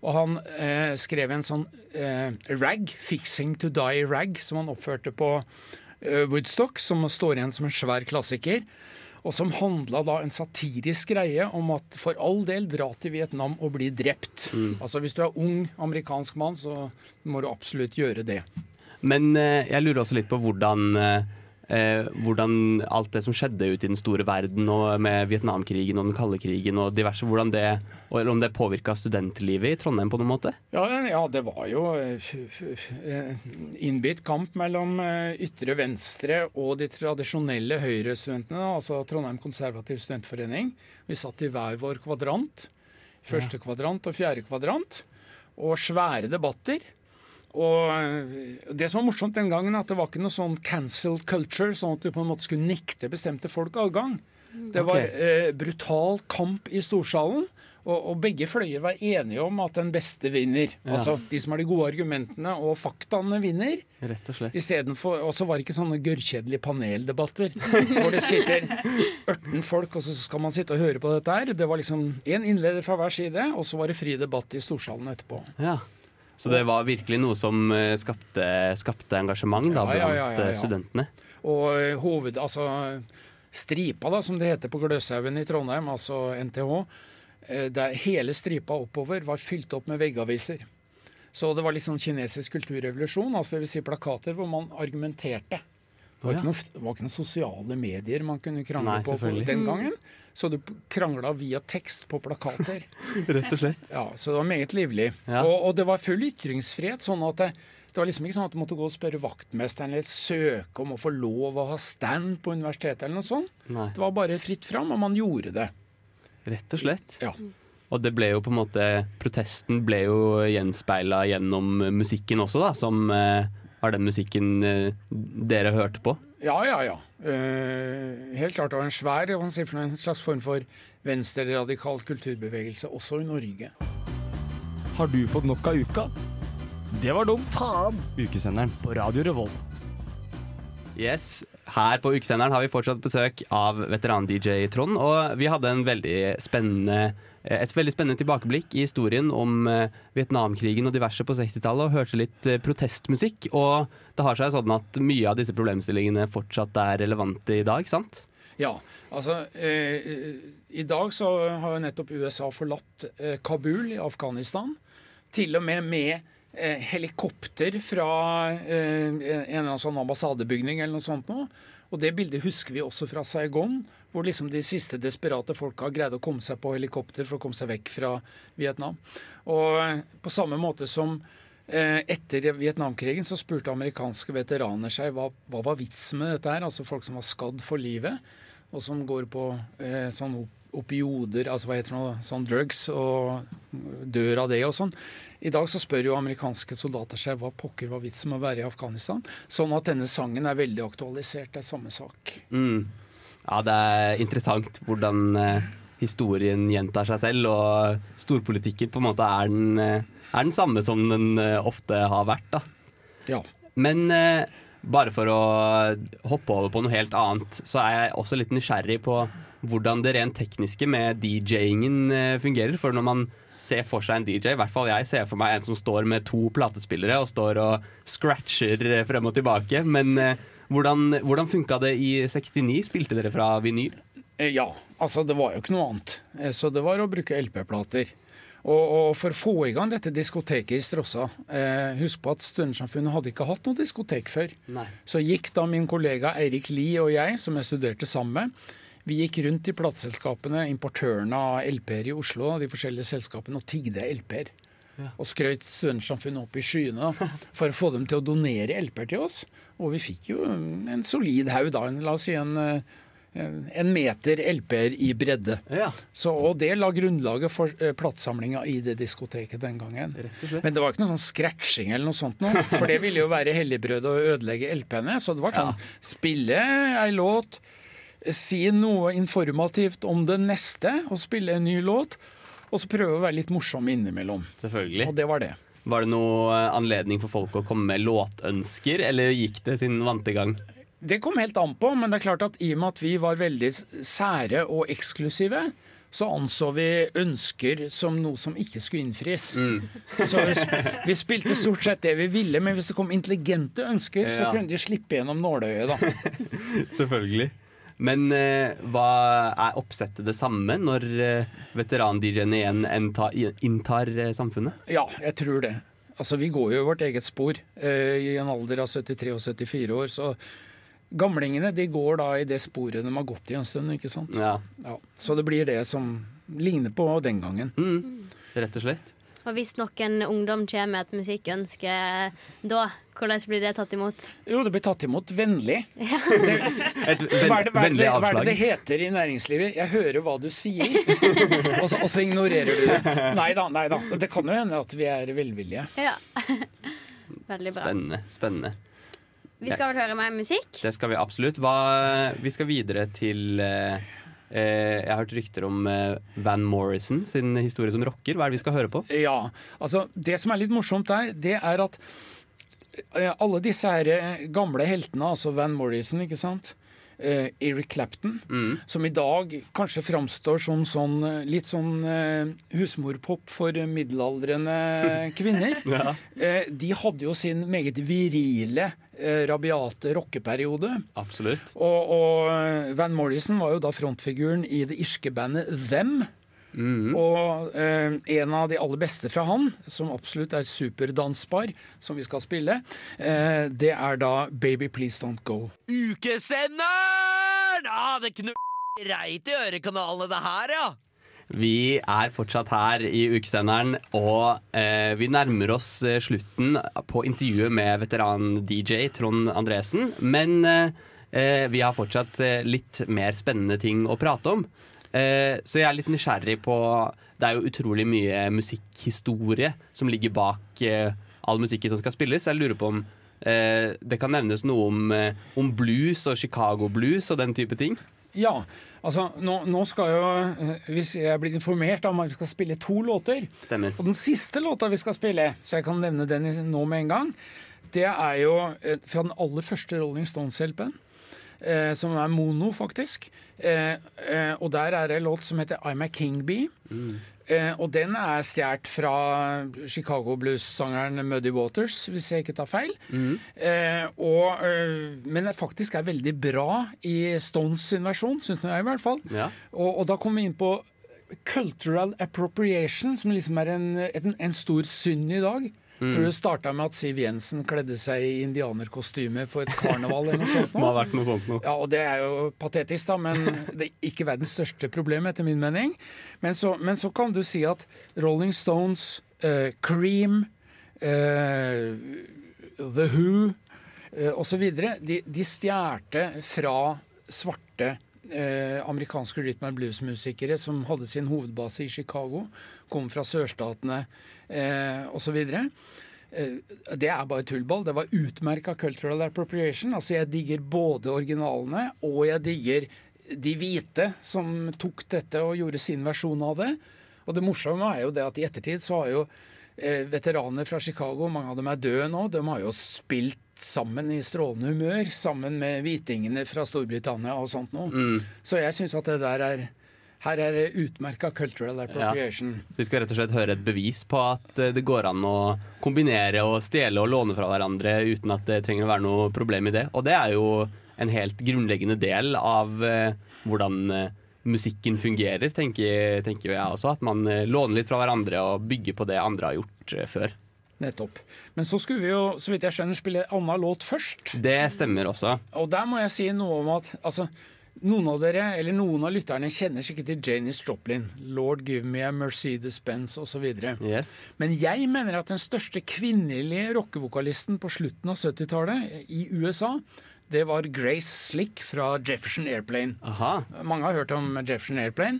Og han eh, skrev en sånn eh, rag, 'Fixing to Die Rag', som han oppførte på Woodstock, som står igjen som en svær klassiker. Og som handla da en satirisk greie om at for all del dra til Vietnam og bli drept. Altså Hvis du er ung amerikansk mann, så må du absolutt gjøre det. Men eh, jeg lurer også litt på hvordan, eh, hvordan alt det som skjedde ute i den store verden, og med Vietnamkrigen og den kalde krigen og diverse, hvordan det, eller om det påvirka studentlivet i Trondheim på noen måte? Ja, ja det var jo eh, innbitt kamp mellom eh, ytre venstre og de tradisjonelle høyrestudentene, altså Trondheim konservativ studentforening. Vi satt i hver vår kvadrant. Første kvadrant og fjerde kvadrant. Og svære debatter. Og eh, det som var morsomt den gangen, at det var ikke noe sånn cancel culture, sånn at du på en måte skulle nekte bestemte folk adgang. Det var okay. eh, brutal kamp i storsalen. Og, og begge fløyer var enige om at den beste vinner. Ja. Altså de som har de gode argumentene og faktaene, vinner. Rett og slett. Istedenfor Og så var det ikke sånne gørrkjedelige paneldebatter hvor det sitter 18 folk, og så skal man sitte og høre på dette her. Det var liksom én innleder fra hver side, og så var det fri debatt i storsalen etterpå. Ja. Så det var virkelig noe som eh, skapte, skapte engasjement da, blant eh, studentene? Og eh, hoved... Altså stripa, da, som det heter på Gløshaugen i Trondheim, altså NTH, der hele stripa oppover var fylt opp med veggaviser. Så det var litt sånn kinesisk kulturrevolusjon, altså vil si plakater hvor man argumenterte. Det var, ikke noe, det var ikke noen sosiale medier man kunne krangle på, på den gangen. Så du krangla via tekst på plakater. [laughs] Rett og slett. Ja, Så det var meget livlig. Ja. Og, og det var full ytringsfrihet. sånn at det, det var liksom ikke sånn at du måtte gå og spørre vaktmesteren eller søke om å få lov å ha stand på universitetet eller noe sånt. Nei. Det var bare fritt fram, og man gjorde det. Rett og slett. Ja. Og det ble jo på en måte Protesten ble jo gjenspeila gjennom musikken også, da, som eh, var den musikken eh, dere hørte på. Ja, ja, ja. Eh, helt klart. Var en svær en slags form for venstreradikal kulturbevegelse også i Norge. Har du fått nok av uka? Det var dumt. Faen. Ukesenderen. På Radio Revolt. Yes, Her på Ukesenderen har vi fortsatt besøk av veteran-DJ Trond. Og vi hadde en veldig spennende, et veldig spennende tilbakeblikk i historien om eh, Vietnamkrigen og diverse på 60-tallet, og hørte litt eh, protestmusikk. Og det har seg sånn at mye av disse problemstillingene fortsatt er relevante i dag, sant? Ja, altså eh, I dag så har jo nettopp USA forlatt eh, Kabul i Afghanistan. Til og med med eh, helikopter fra eh, en eller annen sånn ambassadebygning eller noe sånt noe. Og det bildet husker vi også fra Saigon, hvor liksom de siste desperate folka greide å komme seg på helikopter for å komme seg vekk fra Vietnam. Og eh, på samme måte som eh, etter Vietnamkrigen så spurte amerikanske veteraner seg hva, hva var vitsen med dette her, altså folk som var skadd for livet, og som går på eh, sånn opioder, altså hva heter det sånn drugs, og dør av det og sånn. I dag så spør jo amerikanske soldater seg hva pokker var vitsen med å være i Afghanistan. Sånn at denne sangen er veldig aktualisert. Det er samme sak. Mm. Ja, det er interessant hvordan eh, historien gjentar seg selv, og storpolitikken på en måte er den, eh, er den samme som den eh, ofte har vært. da. Ja. Men eh, bare for å hoppe over på noe helt annet, så er jeg også litt nysgjerrig på hvordan det rent tekniske med DJ-ingen fungerer. For når man ser for seg en DJ, i hvert fall jeg ser for meg en som står med to platespillere og står og scratcher frem og tilbake. Men eh, hvordan, hvordan funka det i 69? Spilte dere fra vinyl? Eh, Ja, altså det var jo ikke noe annet. Eh, Så det var å bruke LP-plater. Og, og for å få i gang dette diskoteket i Strossa eh, Husk på at Studentersamfunnet hadde ikke hatt noe diskotek før. Nei. Så gikk da min kollega Eirik Lie og jeg, som jeg studerte sammen med, vi gikk rundt i plateselskapene, importørene av LP-er i Oslo, de forskjellige selskapene, og tigde LP-er. Og skrøt Studentsamfunnet opp i skyene da, for å få dem til å donere LP-er til oss. Og vi fikk jo en solid haug da, en- la oss si en, eh, en meter LP-er i bredde. Ja. Så, og det la grunnlaget for eh, platesamlinga i det diskoteket den gangen. Men det var ikke noe sånn scratching eller noe sånt noe, for det ville jo være helligbrød å ødelegge LP-ene. Så det var sånn spille ei låt, si noe informativt om det neste, og spille en ny låt. Og så prøve å være litt morsom innimellom. Selvfølgelig. Og det var det. Var det noe eh, anledning for folk å komme med låtønsker, eller gikk det sin vante gang? Det kom helt an på, men det er klart at i og med at vi var veldig sære og eksklusive, så anså vi ønsker som noe som ikke skulle innfris. Så vi, sp vi spilte stort sett det vi ville, men hvis det kom intelligente ønsker, så kunne de slippe gjennom nåløyet, da. [laughs] Selvfølgelig. Men eh, hva er oppsettet det samme når eh, veteran-DJ-ene igjen enta- inntar eh, samfunnet? Ja, jeg tror det. Altså, vi går jo vårt eget spor eh, i en alder av 73 og 74 år, så gamlingene de går da i det sporet de har gått i en stund, ikke sant? Ja, Ja, så det blir det som ligner på den gangen. rett og slett. Og hvis noen ungdom kommer med et musikkønske da, hvordan blir det tatt imot? Jo, det blir tatt imot vennlig. [laughs] Et ven Hva er, det, hva, er vennlig avslag. hva er det det heter i næringslivet? Jeg hører hva du sier, og så, og så ignorerer du det. Nei da, nei da. Det kan jo hende at vi er velvillige. Ja. [laughs] Veldig bra. Spennende. spennende. Vi skal vel høre mer musikk? Det skal vi absolutt. Hva, vi skal videre til eh, Jeg har hørt rykter om eh, Van Morrison sin historie som rocker. Hva er det vi skal høre på? Ja, altså Det som er litt morsomt der, det er at eh, alle disse her eh, gamle heltene, altså Van Morrison, ikke sant? Eh, Eric Clapton, som i dag kanskje framstår som sånn eh, litt sånn eh, husmorpop for eh, middelaldrende kvinner. [laughs] eh, de hadde jo sin meget virile, eh, rabiate rockeperiode. Absolutt. Og, og eh, Van Morrison var jo da frontfiguren i det irske bandet Them. Og eh, en av de aller beste fra han, som absolutt er superdansbar, som vi skal spille, eh, det er da Baby Please Don't Go. Ukesenderen! Ah, det knur reit i ørekanalene, det her, ja. Vi er fortsatt her i ukesenderen, og eh, vi nærmer oss eh, slutten på intervjuet med veteran-DJ Trond Andresen. Men eh, eh, vi har fortsatt eh, litt mer spennende ting å prate om. Eh, så jeg er litt nysgjerrig på Det er jo utrolig mye musikkhistorie som ligger bak all musikken som skal spilles. Jeg lurer på om det kan nevnes noe om, om blues og Chicago blues og den type ting. Ja, altså nå, nå skal jo eh, Hvis jeg blir informert om at vi skal spille to låter Stemmer. Og den siste låta vi skal spille, så jeg kan nevne den nå med en gang, det er jo eh, fra den aller første Rolling Stones-LP-en. Eh, som er mono, faktisk. Eh, eh, og der er det en låt som heter I'm a King Bee. Eh, og den er stjålet fra Chicago blues-sangeren Muddy Waters, hvis jeg ikke tar feil. Mm. og, eh, men det faktisk er veldig bra i Stones sin versjon, syns jeg i hvert fall. Ja. Og, og da kommer vi inn på cultural appropriation, som liksom er en, en, en stor synd i dag. Mm. Tror du det starta med at Siv Jensen kledde seg i indianerkostyme på et karneval eller noe sånt? [laughs] Nå. Må ha vært noe sånt nå. Ja, og det er jo patetisk, da, men det er ikke verdens største problem, etter min mening. Men så, men så kan du si at Rolling Stones, uh, Cream, uh, The Who uh, osv. De, de stjerte fra svarte eh, amerikanske rhythm and blues-musikere som hadde sin hovedbase i Chicago, kom fra sørstatene eh, osv. Eh, Det er bare tullball. Det var utmerka cultural appropriation. Altså Jeg digger både originalene, og jeg digger de hvite som tok dette og gjorde sin versjon av det. Og det morsomme er jo det at i ettertid så har jo eh, veteraner fra Chicago, mange av dem er døde nå, de har jo spilt sammen i strålende humør, sammen med hvitingene fra Storbritannia og sånt noe. Så jeg syns at det der er her er det utmerka cultural appropriation. Vi skal rett og slett høre et bevis på at eh, det går an å kombinere og stjele og låne fra hverandre uten at det trenger å være noe problem i det. Og det er jo en helt grunnleggende del av eh, hvordan eh, musikken fungerer, tenker, tenker jeg også. At man låner litt fra hverandre og bygger på det andre har gjort før. Nettopp. Men så skulle vi jo, så vidt jeg skjønner, spille en annen låt først. Det stemmer også. Og der må jeg si noe om at altså, noen av dere, eller noen av lytterne kjenner sikkert til Janis Joplin. 'Lord give me a Mercedes-Benz' osv. Yes. Men jeg mener at den største kvinnelige rockevokalisten på slutten av 70-tallet i USA, det var Grace Slick fra Jefferson Airplane. Aha. Mange har hørt om Jefferson Airplane.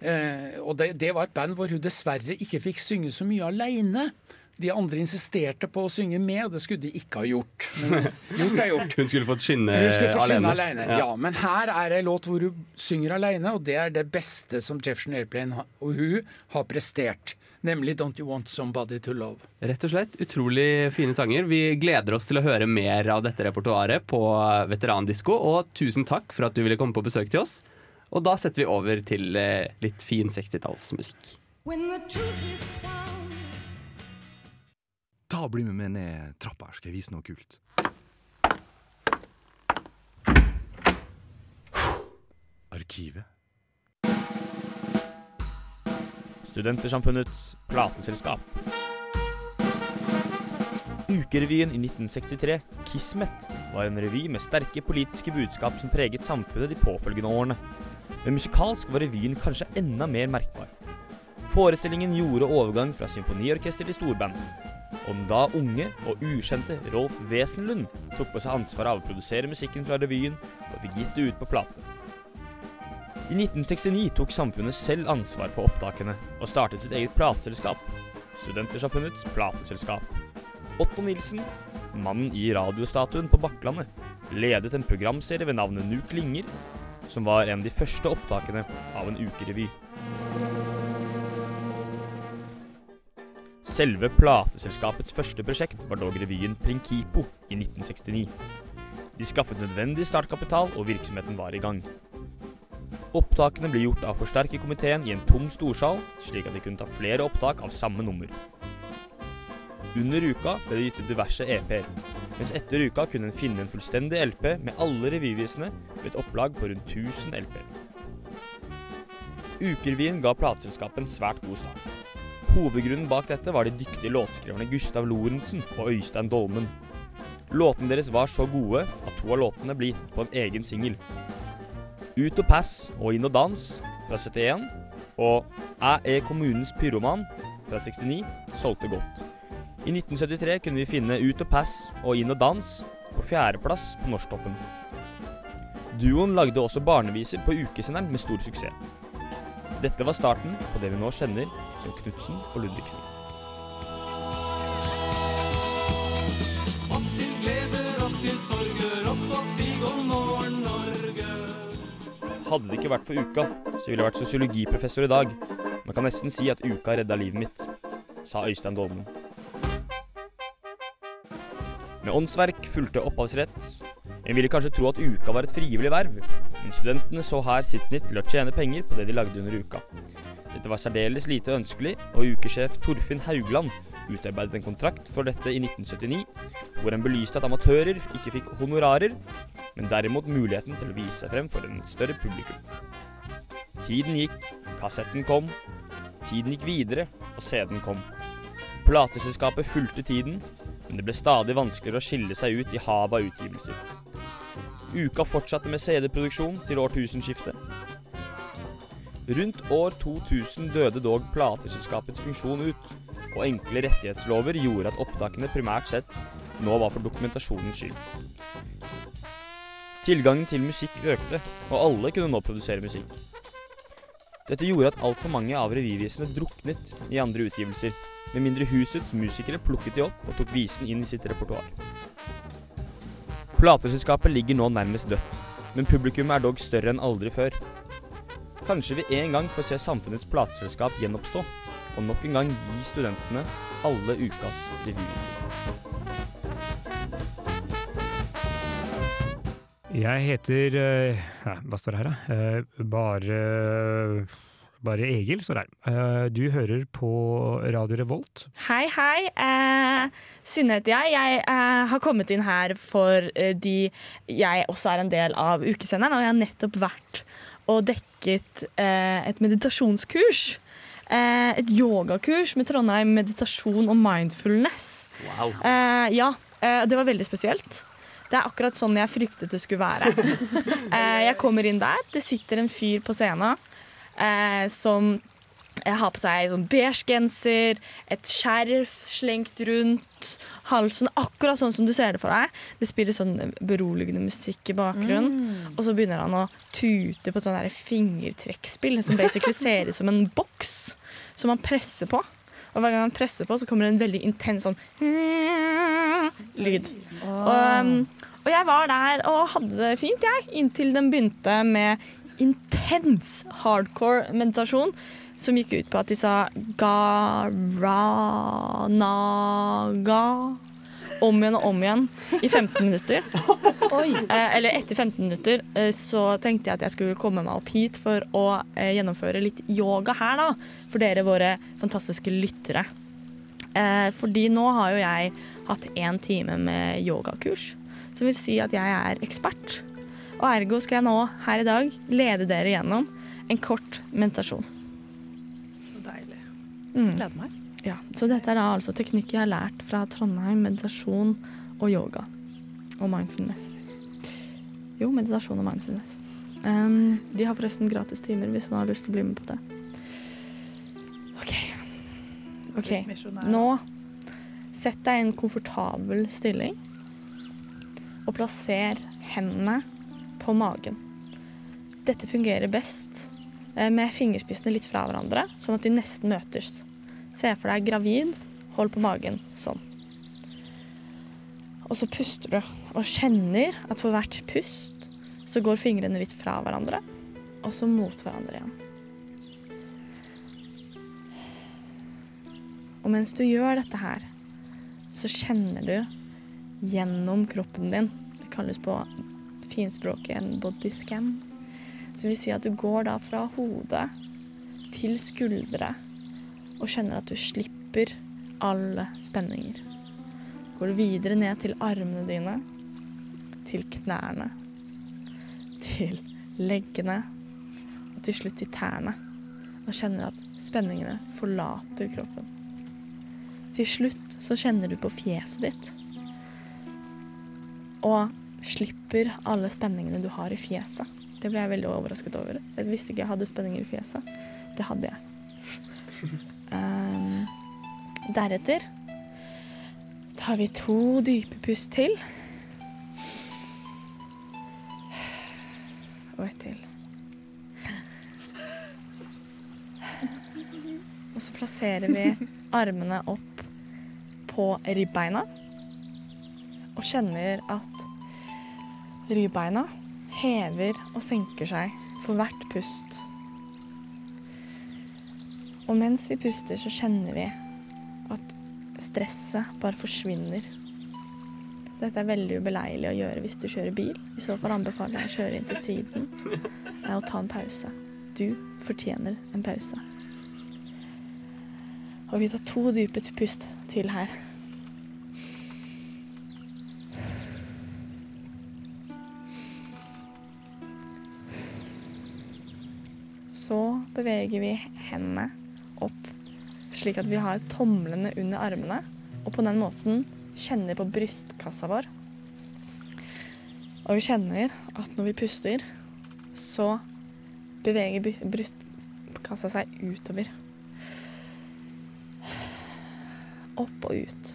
Eh, og det, det var et band hvor hun dessverre ikke fikk synge så mye aleine. De andre insisterte på å synge med, det skulle de ikke ha gjort. Men [laughs] gjort er gjort. Hun skulle fått skinne Hun skulle få skinne alene. alene. Ja. men her er en låt hvor hun synger alene, og det er det beste som Jefferson Airplane og hun har prestert. Nemlig 'Don't You Want Somebody To Love'. Rett og slett utrolig fine sanger. Vi gleder oss til å høre mer av dette repertoaret på Veterandisko, og tusen takk for at du ville komme på besøk til oss. Og da setter vi over til eh, litt fin 60-tallsmusikk. Ta og Bli med meg ned trappa her, skal jeg vise noe kult. Arkivet. Studentersamfunnets plateselskap. Ukerevyen i 1963, Kismet, var en revy med sterke politiske budskap som preget samfunnet de påfølgende årene. Men musikalsk var revyen kanskje enda mer merkbar. Forestillingen gjorde overgang fra symfoniorkester til storband. Den da unge og ukjente Rolf Wesenlund tok på seg ansvaret av å produsere musikken fra revyen, og fikk gitt det ut på plate. I 1969 tok samfunnet selv ansvar for opptakene, og startet sitt eget plateselskap. Studentersamfunnets plateselskap. Otto Nilsen, mannen i radiostatuen på Bakklandet, ledet en programserie ved navnet Nu klinger, som var en av de første opptakene av en ukerevy. Selve plateselskapets første prosjekt var dog revyen Prinkipo i 1969. De skaffet nødvendig startkapital, og virksomheten var i gang. Opptakene ble gjort av forsterkerkomiteen i en tom storsal, slik at de kunne ta flere opptak av samme nummer. Under uka ble det gitt ut diverse EP-er, mens etter uka kunne en finne en fullstendig LP med alle revyvisene ved et opplag på rundt 1000 LP-er. Ukerevyen ga plateselskapet en svært god start. Hovedgrunnen bak dette var de dyktige låtskriverne Gustav Lorentzen og Øystein Dolmen. Låtene deres var så gode at to av låtene ble gitt på en egen singel. Ut og pass og inn og dans fra 71 og Æ er kommunens pyroman fra 69 solgte godt. I 1973 kunne vi finne Ut og pass og Inn og dans på fjerdeplass på Norsktoppen. Duoen lagde også barneviser på ukesenderen med stor suksess. Dette var starten på det vi nå kjenner som Knutsen og Ludvigsen. Hadde det ikke vært for uka, så ville jeg vært sosiologiprofessor i dag. Man kan nesten si at uka redda livet mitt, sa Øystein Dolmen. Med åndsverk fulgte opphavsrett. En ville kanskje tro at uka var et frivillig verv, men studentene så her sitt snitt til å tjene penger på det de lagde under uka. Dette var særdeles lite ønskelig, og ukesjef Torfinn Haugland utarbeidet en kontrakt for dette i 1979, hvor en belyste at amatører ikke fikk honorarer, men derimot muligheten til å vise seg frem for en større publikum. Tiden gikk, kassetten kom, tiden gikk videre, og CD-en kom. Plateselskapet fulgte tiden, men det ble stadig vanskeligere å skille seg ut i havet av utgivelser. Uka fortsatte med CD-produksjon til årtusenskiftet. Rundt år 2000 døde dog plateselskapets funksjon ut, og enkle rettighetslover gjorde at opptakene primært sett nå var for dokumentasjonens skyld. Tilgangen til musikk økte, og alle kunne nå produsere musikk. Dette gjorde at altfor mange av revyvisene druknet i andre utgivelser, med mindre husets musikere plukket de opp og tok visen inn i sitt repertoar. Plateselskapet ligger nå nærmest dødt, men publikummet er dog større enn aldri før. Kanskje vi en gang får se samfunnets plateselskap gjenoppstå, og nok en gang gi studentene alle ukas revyviser. Jeg heter eh, ja, Hva står det her, da? Eh, Bare bare Egil står her. Eh, Du hører på Radio Revolt. Hei, hei. Eh, Synne heter jeg. Jeg eh, har kommet inn her fordi jeg også er en del av ukesenderen, og jeg har nettopp vært og dekket eh, et meditasjonskurs. Eh, et yogakurs med Trondheim meditasjon og mindfulness. Wow. Eh, ja, eh, det var veldig spesielt. Det er akkurat sånn jeg fryktet det skulle være. [laughs] Eh, jeg kommer inn der, det sitter en fyr på scenen eh, som eh, har på seg sånn beige genser, et skjerf slengt rundt halsen, akkurat sånn som du ser det for deg. Det spiller sånn beroligende musikk i bakgrunnen, Mm. og så begynner han å tute på et sånn fingertrekkspill som basically ser ut som en boks som han presser på. Og hver gang han presser på, så kommer det en veldig intens sånn lyd. Og, um, og jeg var der og hadde det fint, jeg, inntil den begynte med intens hardcore meditasjon. Som gikk ut på at de sa ga-ra-na-ga om igjen og om igjen i 15 minutter. [laughs] Eh, eller etter 15 minutter eh, så tenkte jeg at jeg skulle komme meg opp hit for å eh, gjennomføre litt yoga her, da. For dere, våre fantastiske lyttere. Eh, fordi nå har jo jeg hatt én time med yogakurs, som vil si at jeg er ekspert. Og ergo skal jeg nå her i dag lede dere gjennom en kort meditasjon. Mm. Gleder meg. Ja, så dette er da altså teknikk jeg har lært fra Trondheim, meditasjon og yoga. Og mindfulness. Jo, meditasjon og mindfulness. Um, de har forresten gratis timer hvis man har lyst til å bli med på det. OK. Ok, Nå sett deg i en komfortabel stilling. Og plasser hendene på magen. Dette fungerer best eh, med fingerspissene litt fra hverandre, sånn at de nesten møtes. Se for deg gravid, hold på magen sånn. Og så puster du og kjenner at for hvert pust så går fingrene litt fra hverandre, og så mot hverandre igjen. Og mens du gjør dette her, så kjenner du gjennom kroppen din. Det kalles på finspråket en body scan. Som vil si at du går da fra hodet til skuldre og kjenner at du slipper alle spenninger. Går du videre ned til armene dine, til knærne, til leggene og til slutt til tærne. Og kjenner at spenningene forlater kroppen. Til slutt så kjenner du på fjeset ditt. Og slipper alle spenningene du har i fjeset. Det ble jeg veldig overrasket over. Jeg visste ikke jeg hadde spenninger i fjeset. Det hadde jeg. Um, deretter tar vi to dype pust til. Og ett til. Og så plasserer vi armene opp på ribbeina. Og kjenner at ribbeina hever og senker seg for hvert pust. Og mens vi puster, så kjenner vi at stresset bare forsvinner. Dette er veldig ubeleilig å gjøre hvis du kjører bil. I så fall anbefaler jeg å kjøre inn til siden og ta en pause. Du fortjener en pause. Og vi tar to dype pust til her. Så beveger vi hendene slik at vi har tomlene under armene. Og på den måten kjenner på brystkassa vår. Og vi kjenner at når vi puster, så beveger brystkassa seg utover. Opp og ut.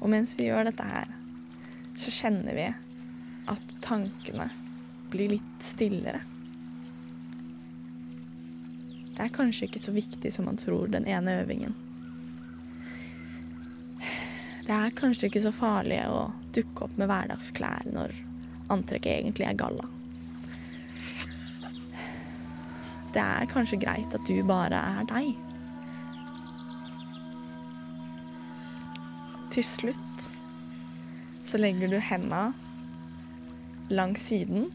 Og mens vi gjør dette her, så kjenner vi at tankene blir litt stillere. Det er kanskje ikke så viktig som man tror, den ene øvingen. Det er kanskje ikke så farlig å dukke opp med hverdagsklær når antrekket egentlig er galla. Det er kanskje greit at du bare er deg. Til slutt så legger du henda langs siden,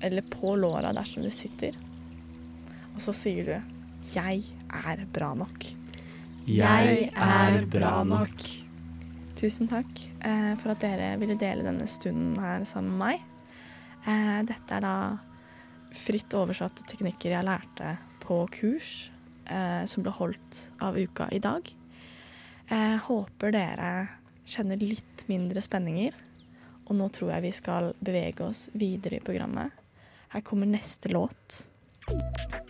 eller på låra dersom du sitter. Og så sier du 'Jeg er bra nok'. Jeg er bra nok. Tusen takk eh, for at dere ville dele denne stunden her sammen med meg. Eh, dette er da fritt oversatte teknikker jeg lærte på kurs eh, som ble holdt av uka i dag. Jeg håper dere kjenner litt mindre spenninger. Og nå tror jeg vi skal bevege oss videre i programmet. Her kommer neste låt.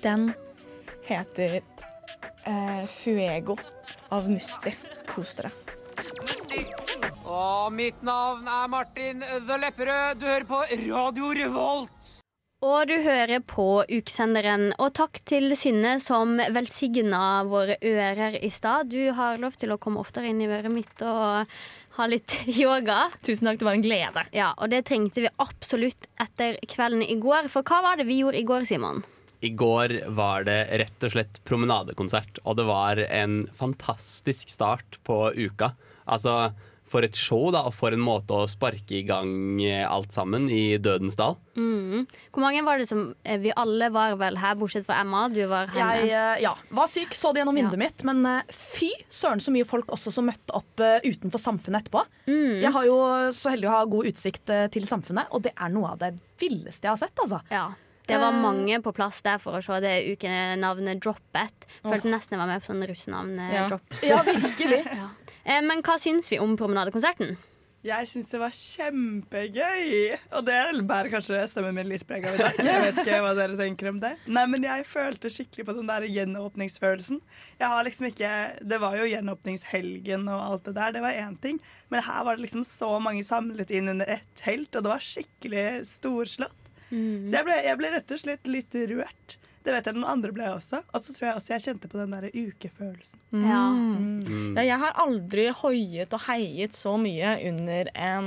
Den heter eh, 'Fuego' av Musti. Kos dere. Og mitt navn er Martin The Lepperød. Du hører på Radio Revolt. Og du hører på ukesenderen. Og takk til Synne som velsigna våre ører i stad. Du har lov til å komme oftere inn i øret mitt og ha litt [laughs] yoga. Tusen takk, det var en glede. Ja, Og det trengte vi absolutt etter kvelden i går. For hva var det vi gjorde i går, Simon? I går var det rett og slett promenadekonsert, og det var en fantastisk start på uka. Altså, for et show, da, og for en måte å sparke i gang eh, alt sammen i Dødens dal. Mm. Hvor mange var det som eh, Vi alle var vel her, bortsett fra Emma. Du var hjemme. Jeg eh, ja, var syk, så det gjennom vinduet mitt, men fy søren så mye folk også som møtte opp utenfor Samfunnet etterpå. Mm. Jeg har jo så heldig å ha god utsikt til Samfunnet, og det er noe av det villeste jeg har sett. altså. Ja. Det var Eh, mange på plass der for å se det ukenavnet Droppet. Følte oh. nesten jeg var med på sånn russenavn-drop. Ja. Drop. Ja, virkelig. [laughs] ja. Eh, Men hva syns vi om promenadekonserten? Jeg syns det var kjempegøy. Og det bærer kanskje stemmen min litt preg av i dag. [laughs] Jeg vet ikke hva dere tenker om det. Nei, men jeg følte skikkelig på den der gjenåpningsfølelsen. Jeg har liksom ikke Det var jo gjenåpningshelgen og alt det der, det var én ting. Men her var det liksom så mange samlet inn under ett telt, og det var skikkelig storslått. Så jeg ble, jeg ble rett og slett litt rørt. Det vet jeg noen andre ble også. Og så tror jeg også jeg kjente på den der ukefølelsen. Ja. Mm. Ja, jeg har aldri hoiet og heiet så mye under en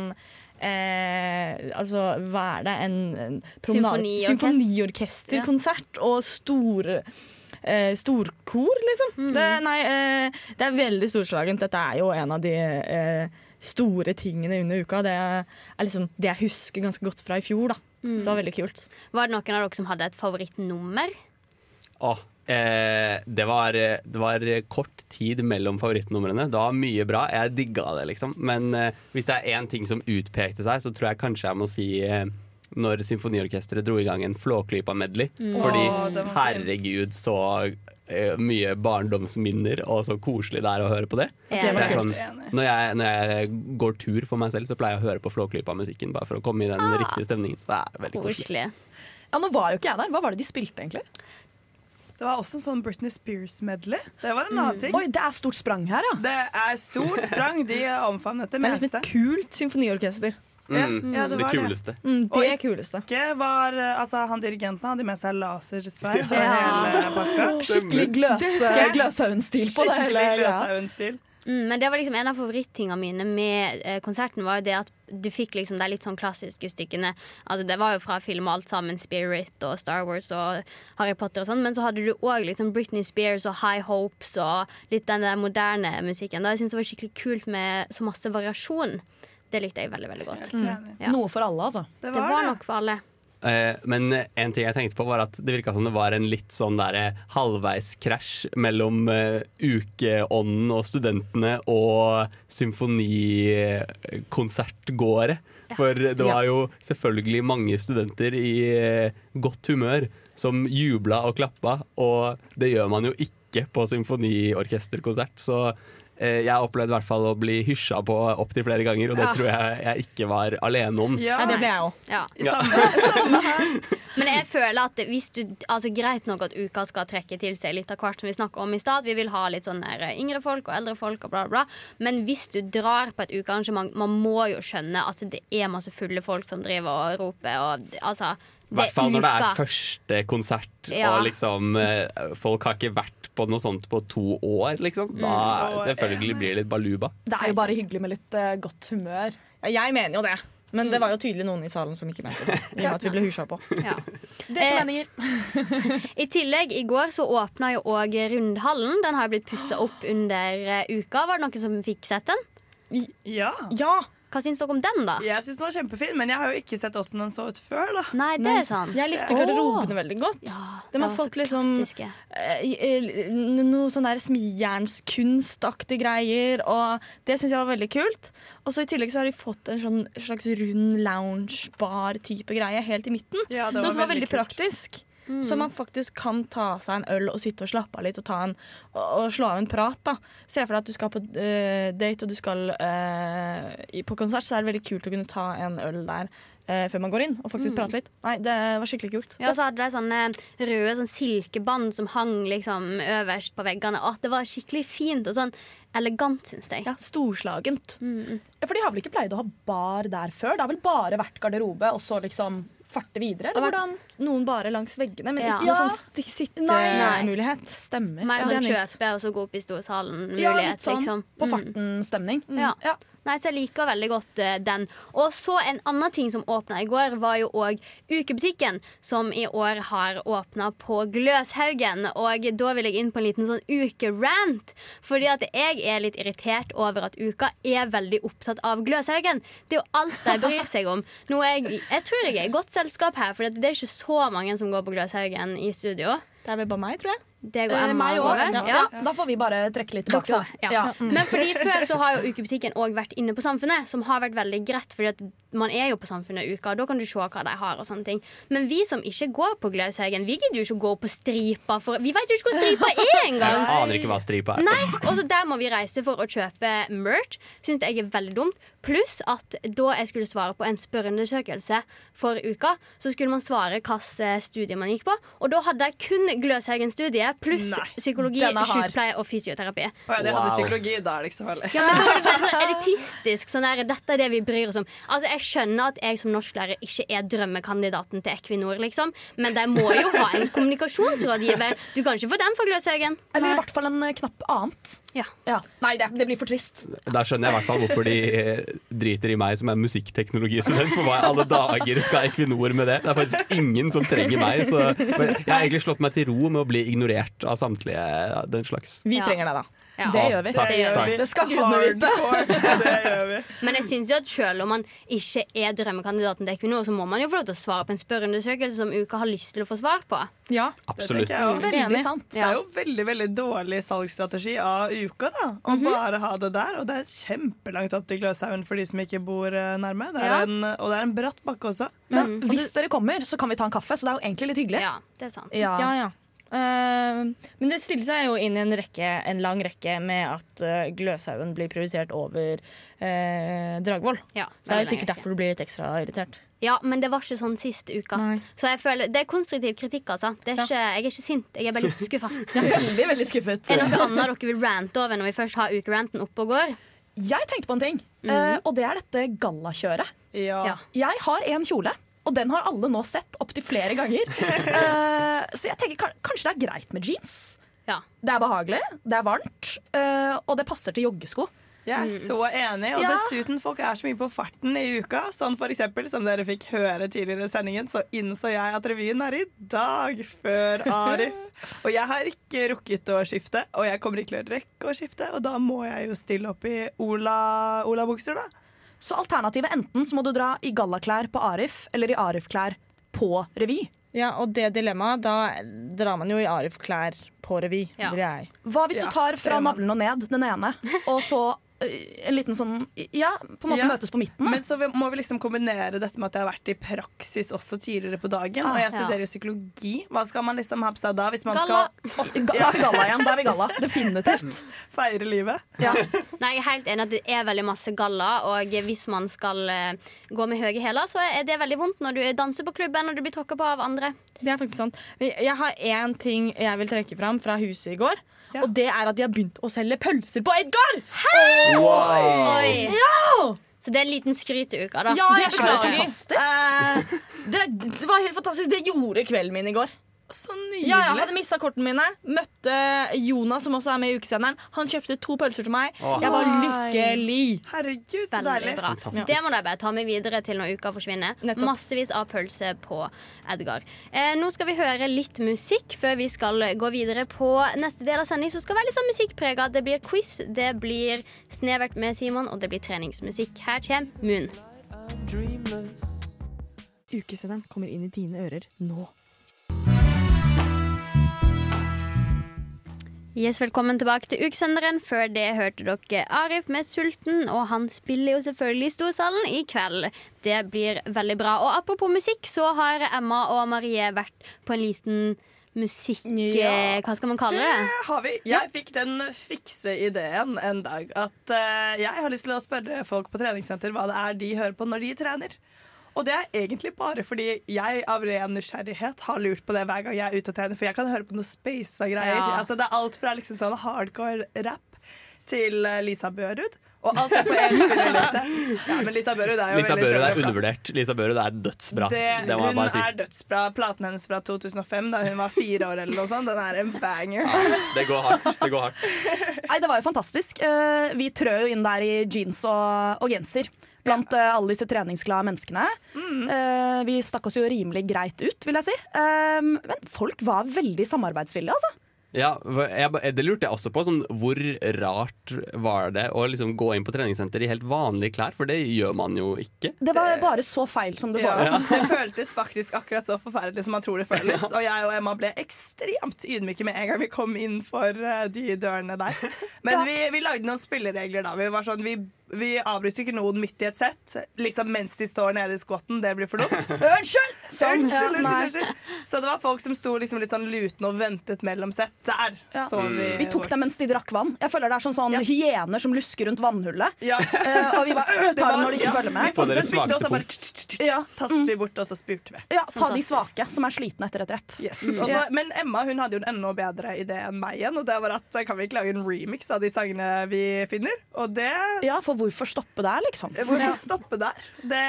eh, altså, hva er det? En, en symfoniorkesterkonsert og store eh, storkor, liksom. Mm. Det, nei, eh, det er veldig storslagent. Dette er jo en av de eh, store tingene under uka. Det er, liksom det jeg husker ganske godt fra i fjor. da. Mm. Så det var veldig kult. Var det noen av dere som hadde et favorittnummer? Åh, eh, det, var, det var kort tid mellom favorittnumrene. Det var mye bra. Jeg digga det, liksom. Men eh, hvis det er én ting som utpekte seg, så tror jeg kanskje jeg må si eh, når Symfoniorkesteret dro i gang en Flåklypa-medley. Mm. Fordi herregud, så mye barndomsminner, og så koselig det er å høre på det. Ja, det var er sånn, når, jeg, når jeg går tur for meg selv, så pleier jeg å høre på Flåklypa-musikken, bare for å komme i den Ah. riktige stemningen. Så Det er veldig koselig. Ja, Nå var jo ikke jeg der. Hva var det de spilte, egentlig? Det var også en sånn Britney Spears-medley. Det var en annen ting. Oi, det er stort sprang her, ja. Det er stort sprang. De omfavnet det meste. Det er liksom et kult symfoniorkester. Ja, Mm, ja, det det kuleste. kuleste. Mm, Og det kuleste. Ikke var, altså, han dirigenten hadde med seg lasersverd. [laughs] og Ja. Skikkelig Gløshaugen-stil på det hele. Gløshaugen-stil. Mm, men det var liksom en av favorittingene mine med eh, konserten var jo det at du fikk liksom de litt sånn klassiske stykkene. Altså Det var jo fra film og alt sammen, Spirit og Star Wars og Harry Potter og sånn, men så hadde du òg liksom Britney Spears og High Hopes og litt den der moderne musikken. Da jeg synes det var skikkelig kult med så masse variasjon. Det likte jeg veldig, veldig godt. Mm. Ja. Noe for alle, altså. Det var, nok for alle. Eh, Men en ting jeg tenkte på var at det virka som det var en litt sånn der eh, halvveiskrasj mellom eh, ukeånden og studentene og symfonikonsertgåere. For det var jo selvfølgelig mange studenter i eh, godt humør som jubla og klappa, og det gjør man jo ikke på symfoniorkesterkonsert. Så jeg opplevde i hvert fall å bli hysja på opptil flere ganger, og det Ja. tror jeg jeg ikke var alene om. Nei, det ble jeg òg. Ja. Ja. [laughs] Men jeg føler at hvis du Altså Greit nok at uka skal trekke til seg litt av hvert, som vi snakker om i stad. Vi vil ha litt sånn der yngre folk og eldre folk og bla, bla. bla. Men hvis du drar på et ukearrangement, man må jo skjønne at det er masse fulle folk som driver og roper og altså I hvert fall når det er første konsert, Ja. og liksom eh, folk har ikke vært på noe sånt på to år, liksom. Da Mm. Så selvfølgelig blir det litt baluba. Det er jo bare hyggelig med litt uh, godt humør. Ja, jeg mener jo det. Men det var jo tydelig noen i salen som ikke mente det. [laughs] I at vi ble husja på. Ja. [laughs] Delte Eh, meninger. [laughs] I tillegg, i går så åpna jo òg Rundhallen. Den har jo blitt pussa opp under eh, uka. Var det noen som fikk sett den? Ja. Ja. Hva syns dere om den, da? Jeg syns den var kjempefin, men jeg har jo ikke sett åssen den så ut før. da Nei, det er sant. Jeg likte garderobene veldig godt. De det har var fått så liksom klassiske. eh, noe sånn der smijernskunstaktige greier, og det syns jeg var veldig kult. Og så I tillegg så har de fått en sånn slags rund loungebar-type greie helt i midten. Ja, det var noe som var veldig veldig kult. praktisk. Mm. Så man faktisk kan ta seg en øl og sitte og slappe av litt og, ta en, og, og slå av en prat. da Se for deg at du skal på uh, date og du skal uh, på konsert, så er det veldig kult å kunne ta en øl der eh, før man går inn og faktisk Mm. prate litt. Nei, Det var skikkelig kult. Ja, så hadde de sånne røde sånn silkebånd som hang liksom øverst på veggene. Å, det var skikkelig fint og sånn elegant, syns jeg. Ja, Storslagent. Mm. Ja, For de har vel ikke pleid å ha bar der før? Det har vel bare vært garderobe, og så liksom farte videre? Eller hvordan? Noen bare langs veggene, men ikke Ja. noe sånn sittemulighet. Stemmer. Mer det sånn kjøpe og så gå opp i storsalen-mulighet, Ja, litt sånn liksom. på farten-stemning. Mm. Ja. Nei, så Jeg liker veldig godt uh, den. Og så En annen ting som åpna i går, var jo òg Ukebutikken, som i år har åpna på Gløshaugen. Og da vil jeg inn på en liten sånn ukerant. Fordi at jeg er litt irritert over at Uka er veldig opptatt av Gløshaugen. Det er jo alt de bryr seg om. Jeg, jeg tror jeg er i godt selskap her, for det er ikke så mange som går på Gløshaugen i studio. Det er vel bare meg, tror jeg. Det går Eh, Emma eh, og også. Ja. Ja, Da får vi bare trekke litt tilbake. Ja. Ja. Mm. Men fordi før så har jo Ukebutikken òg vært inne på Samfunnet, som har vært veldig greit. Fordi at man er jo på Samfunnet i uka, og da kan du se hva de har. og sånne ting Men vi som ikke går på Gløshaugen, vi gidder jo ikke å gå på Stripa. For vi vet jo ikke hvor Stripa er [laughs] Jeg engang! aner ikke hva stripa er. Nei, og så Der må vi reise for å kjøpe merch. Syns jeg er veldig dumt. Pluss at da jeg skulle svare på en spørreundersøkelse for uka, så skulle man svare hvilket studie man gikk på. Og da hadde jeg kun Gløshaugen-studiet pluss psykologi, sykepleie og fysioterapi. Oh, ja, de hadde psykologi, da så farlig. Ja, men da var det veldig sånn [laughs] elitistisk. Sånn der, dette er det vi bryr oss om. Altså, Jeg skjønner at jeg som norsklærer ikke er drømmekandidaten til Equinor, liksom. Men de må jo ha en kommunikasjonsrådgiver. Du kan ikke få den fra Gløshaugen. Eller i hvert fall en eh, knapp annet. Ja. Nei, det, det blir for trist. Da skjønner jeg i hvert fall hvorfor de eh, driter i meg som er musikkteknologistudent. For hva i alle dager skal Equinor med det? Det er faktisk ingen som trenger meg. Så jeg har egentlig slått meg til ro med å bli ignorert av samtlige den slags. Vi Ja. trenger deg, da. Ja. Det gjør vi. Takk, [laughs] Det gjør vi. Det skal gudene vite. Det. Men jeg synes jo at selv om man ikke er drømmekandidaten til Equinor, så må man jo få lov til å svare på en spørreundersøkelse som Uka har lyst til å få svar på. Ja, Absolutt. Det tenker jeg. Veldig sant. Det er jo veldig veldig dårlig salgsstrategi av uka da å bare ha det der. Og det er kjempelangt opp til Gløshaugen for de som ikke bor eh, nærme. Det er Ja. en, og det er en bratt bakke også. Men hvis dere kommer, så kan vi ta en kaffe, så det er jo egentlig litt hyggelig. Ja, det er sant. Ja. Ja, ja. Eh, men det stiller seg jo inn i en, rekke, en lang rekke med at uh, Gløshaugen blir prioritert over eh, Dragvoll. Ja, Så det er jo sikkert derfor du blir litt ekstra irritert. Ja, men det var ikke sånn sist uka. Så jeg føler, Det er konstruktiv kritikk, altså. Det er ikke, jeg er ikke sint, jeg er bare litt skuffa. Jeg veldig, veldig skuffet. Er det noe annet dere vil rante over når vi først har ukeranten oppe og går? Jeg tenkte på en ting, eh, og det er dette gallakjøret. Ja. Ja. Jeg har en kjole, og den har alle nå sett opptil flere ganger. Uh, [laughs] så jeg tenker kanskje det er greit med jeans. Ja. Det er behagelig, det er varmt, uh, og det passer til joggesko. Jeg er så enig, og Ja. dessuten folk er så mye på farten i uka. Sånn for eksempel, som dere fikk høre tidligere i sendingen, så innså jeg at revyen er i dag før [laughs] Arif. Og jeg har ikke rukket å skifte, og jeg kommer ikke til å rekke å skifte, og da må jeg jo stille opp i Ola- Ola-bukser, da. Så alternativet enten så må du dra i gallaklær på Arif, eller i Arif-klær på revy. Ja, og det dilemmaet, da drar man jo i Arif-klær på revy, Ja. vil jeg. Hva hvis du tar fra navlen og ned den ene, og så en liten sånn Ja, på en måte Ja. møtes på midten? da. Men så må vi liksom kombinere dette med at jeg har vært i praksis også tidligere på dagen. Ah, og jeg studerer jo psykologi. Hva skal man liksom ha på seg da? Hvis man Galla. skal er galla [laughs] igjen. Da er vi galla. Definitivt. [laughs] feire livet. Nei, jeg er helt enig at det er veldig masse galla, og hvis man skal eh, gå med høye hæler, så er det veldig vondt når du danser på klubben og du blir tråkka på av andre. Det er faktisk sant. Jeg har én ting jeg vil trekke fram fra huset i går. Og det er at de har begynt å selge pølser på Edgar! Oi. Ja! Så det er en liten skryteuke, da. Ja, jeg Det er beklager. fantastisk. Eh, det, det var helt fantastisk. Det gjorde kvelden min i går. Så nydelig. Ja, jeg hadde mista kortene mine. Møtte Jonas, som også er med i ukesenderen. Han kjøpte to pølser til meg. Åh. Jeg var lykkelig. Herregud, så deilig. Det må dere bare ta med videre til når uka forsvinner. Nettopp. Massevis av pølse på Edgar. Eh, nå skal vi høre litt musikk før vi skal gå videre på neste del av sending. Så skal være litt sånn musikkprega. Det blir quiz, det blir Snevert med Simon, og det blir treningsmusikk. Her kommer Moon. Ukesenderen kommer inn i dine ører nå. Yes, velkommen tilbake til ukesenderen. Før det hørte dere Arif med 'Sulten', og han spiller jo selvfølgelig i Storsalen i kveld. Det blir veldig bra. Og apropos musikk, så har Emma og Marie vært på en liten musikk... Ja, Hva skal man kalle det? Det har vi. Jeg fikk den fikse ideen en dag at eh, jeg har lyst til å spørre folk på treningssenter hva det er de hører på når de trener. Og det er egentlig bare fordi jeg av ren nysgjerrighet har lurt på det hver gang jeg er ute og trener. For jeg kan høre på noe spaisa greier. Ja. Altså, det er alt fra liksom sånn hardcore rap til eh, Lisa Børud. Og alt er på én spillerliste. Ja, men Lisa Børud er jo Lisa veldig Børud er undervurdert. Lisa Børud er dødsbra. Det, Det, hun bare si. er dødsbra. Platen hennes fra 2005, da hun var fire år, eller noe sånt, den er en banger. Det går hardt. Det går hardt. Nei, det var jo fantastisk. Eh, vi trør jo inn der i jeans og, og genser. Blant eh, alle disse treningsglade menneskene. Eh, vi stakk oss jo rimelig greit ut, vil jeg si. Eh, men folk var veldig samarbeidsvillige, altså. Ja, jeg, det lurte jeg også på. Sånn, hvor rart var det å liksom gå inn på treningssenter i helt vanlige klær? For det gjør man jo ikke. Det var bare så feil som det Ja, var. Altså. Det [laughs] føltes faktisk akkurat så forferdelig som man tror det føles. Og jeg og Emma ble ekstremt ydmyke med en gang vi kom inn for eh, de dørene der. [laughs] Men vi, vi lagde noen spilleregler da. Vi var sånn, vi, vi avbryter ikke noen midt i et sett. Liksom mens de står nede i skotten Det blir for dumt. [laughs] Unnskyld! Sånn, Unnskyld, unnskyld, unnskyld. Så det var folk som sto liksom litt sånn luten og ventet mellom sett. Der Ja. så vi Vi tok dem mens de drakk vann. Jeg føler det er sånn, sånn hyener som lusker rundt vannhullet. Ja. Uh, og vi bare øh, [laughs] tar dem når de ikke Ja, følger Vi med. fant deres et bytte, og så svakeste bare punkt. Ja. tastet vi bort, og så spurte vi. Ja, ta de svake som er slitne etter et rep. Yes. Mm. Også, men Emma hun hadde jo en enda bedre idé enn meg igjen. Og det var at eh, kan vi ikke lage en remix av de sangene vi finner? Og det Ja, for hvorfor stoppe der, liksom? Hvorfor stoppe der? Det,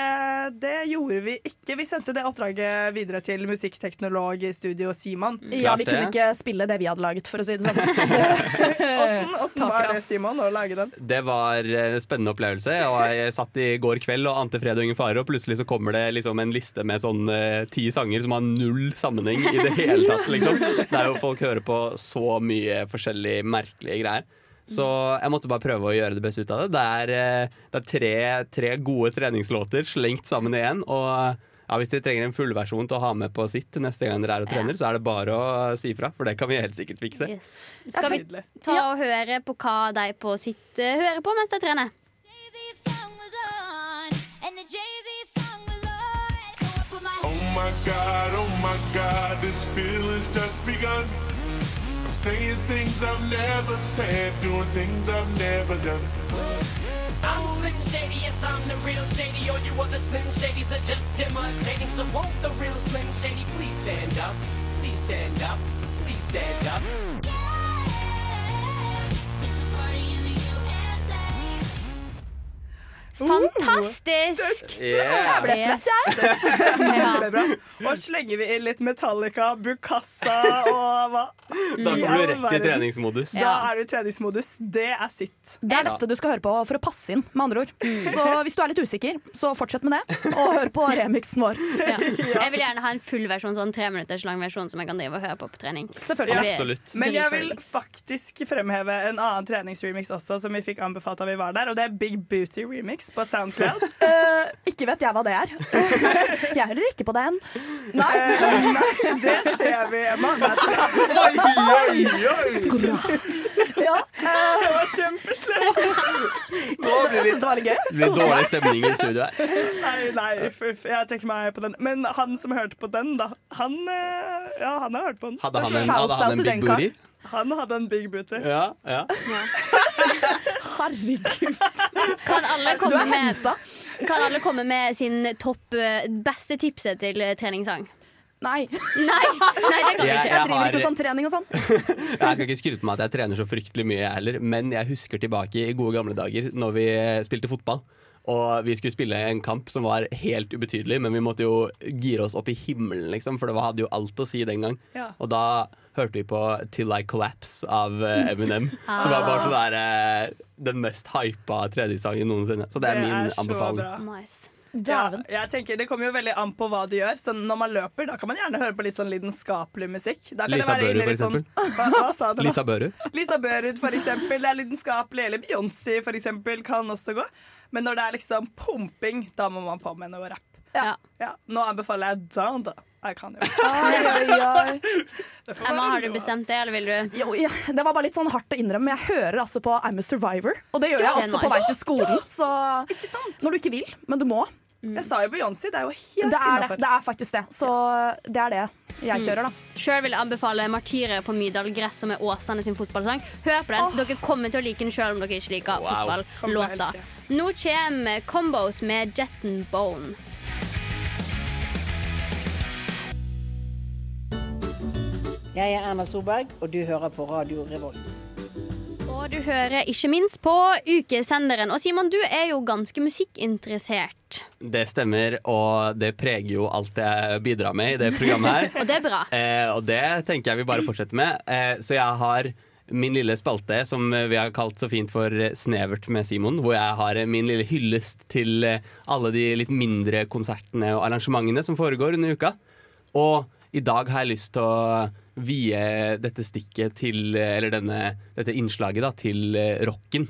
det gjorde vi ikke. Vi sendte det oppdraget videre til musikkteknolog i studio Simon. Ja, vi kunne ikke spille det vi hadde laget, for å si det sånn. [laughs] [laughs] Åssen var det. Simon, å lage den? Det var en spennende opplevelse. Og jeg satt i går kveld og ante fred og ingen fare, og plutselig så kommer det liksom en liste med sånn uh, ti sanger som har null sammenheng i det hele tatt. Liksom. er jo folk hører på så mye forskjellig merkelige greier. Så jeg måtte bare prøve å gjøre det beste ut av det. Det er, eh, det er tre, tre gode treningslåter slengt sammen i én. Og ja, hvis dere trenger en fullversjon til å ha med på sitt neste gang dere er og trener, så er det bare å si ifra, for det kan vi helt sikkert fikse. Yes. Skal vi ta og høre på hva de på sitt eh, hører på mens de trener? Oh my god, oh my god, this feeling's just begun. Saying things I've never said, doing things I've never done. I'm Slim Shady, yes, I'm the real Shady. All you other Slim Shadys are just imitating. So won't the real Slim Shady please stand up? Please stand up. Please stand up. Fantastisk! Jeg ble svett, jeg. Det kjempebra. Og slenger vi inn litt Metallica, Bukassa og hva Da kommer du rett i treningsmodus. Da er du i treningsmodus. Det er sitt. Det er dette du skal høre på for å passe inn, med andre ord. Så hvis du er litt usikker, så fortsett med det, og hør på remixen vår. Ja. Jeg vil gjerne ha en full versjon, sånn tre minutters lang versjon som jeg kan drive og høre på på trening. Selvfølgelig. Ja. Men jeg vil faktisk fremheve en annen treningsremix også, som vi fikk anbefalt da vi var der, og det er Big Booty Remix på Soundcloud. Uh, [laughs] ikke vet jeg hva det er. [laughs] jeg hører ikke på den. Nei. Uh, nei, det ser vi, Emma. Det Ja, det var kjempeslemt. [laughs] Jeg syns det var litt gøy. Det blir dårlig stemning i studio her. Nei, nei, fuff, jeg trekker meg på den. Men han som hørte på den, da, han, eh, ja, han har hørt på den. Hadde han en, hadde han en big booty? Han hadde en big booty. Ja, ja. Herregud. Kan alle Du komme er med, henta. kan alle komme med sin topp eh, beste tipset til eh, treningssang? Nei. Nei, nei, det kan vi Jeg- ikke. jeg Jeg driver har- ikke med sånn trening og sånn. [laughs] Jeg skal ikke skryte meg at jeg trener så fryktelig mye, jeg heller, men jeg husker tilbake i gode gamle dager når vi spilte fotball. Og vi skulle spille en kamp som var helt ubetydelig, men vi måtte jo gire oss opp i himmelen, liksom, for det hadde jo alt å si den gang. Ja. Og da hørte vi på 'Till I Collapse' av Eminem. Eminem. [laughs] Som var bare sånn der, eh, den mest hypa tredjesangen noensinne. Så det er min er anbefaling. Nice. Ja, jeg tenker Det kommer jo veldig an på hva du gjør. Så Når man løper, da kan man gjerne høre på litt sånn lidenskapelig musikk. Da kan Lisa Børud, for eksempel. sånn- eksempel. Hva, hva sa du? Lisa Børud. Lisa Børud, for eksempel. Det er lidenskapelig. Eller Beyoncé, for eksempel, kan også gå. Men når det er liksom pumping, da må man på med noe rapp. Ja. Ja, nå anbefaler jeg Down, da. Jeg kan jo [laughs] Emma, har du bestemt det, eller vil du Jo, ja, det var bare litt sånn hardt å innrømme, men jeg hører altså på I'm a Survivor. Og det gjør Ja, jeg også nice. på vei til skolen. Så når du ikke vil, men du må. Jeg sa jo Beyoncé. Det er jo helt Det er, det, innafor. det er faktisk det. Så det er det jeg kjører, da. Sjøl vil jeg anbefale 'Martyret på Mydal gress', som er Åsane sin fotballsang. Hør på den. Dere kommer til å like den sjøl om dere ikke liker Wow. Elske. Nå kommer Combos med Jet and Bone. Jeg er Erna Solberg, og du hører på Radio Revolt. Og du hører ikke minst på ukesenderen. Og Simon, du er jo ganske musikkinteressert. Det stemmer, og det preger jo alt jeg bidrar med i det programmet her. [laughs] Og det er bra. Eh, og det tenker jeg vi bare fortsetter med. Eh, så jeg har min lille spalte som vi har kalt så fint for Snevert med Simon. Hvor jeg har min lille hyllest til eh, alle de litt mindre konsertene og arrangementene som foregår under uka. Og i dag har jeg lyst til å vie dette stikket til Eller denne, dette innslaget da, til eh, rocken.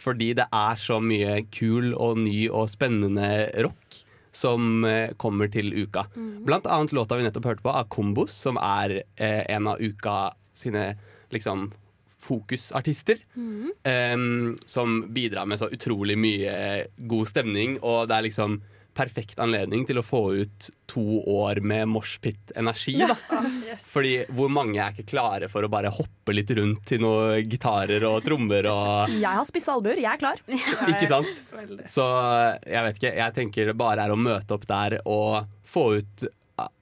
Fordi det er så mye kul og ny og spennende rock som eh, kommer til uka. Blant annet låta vi nettopp hørte på av Kombos, som er eh, en av uka sine liksom fokusartister. em, som bidrar med så utrolig mye god stemning, og det er liksom perfekt anledning til å få ut to år med moshpit-energi. da. Fordi hvor mange er ikke klare for å bare hoppe litt rundt til noen gitarer og trommer og Jeg har spisse albuer, jeg er klar. [laughs] Ikke sant? Så jeg vet ikke. Jeg tenker det bare er å møte opp der og få ut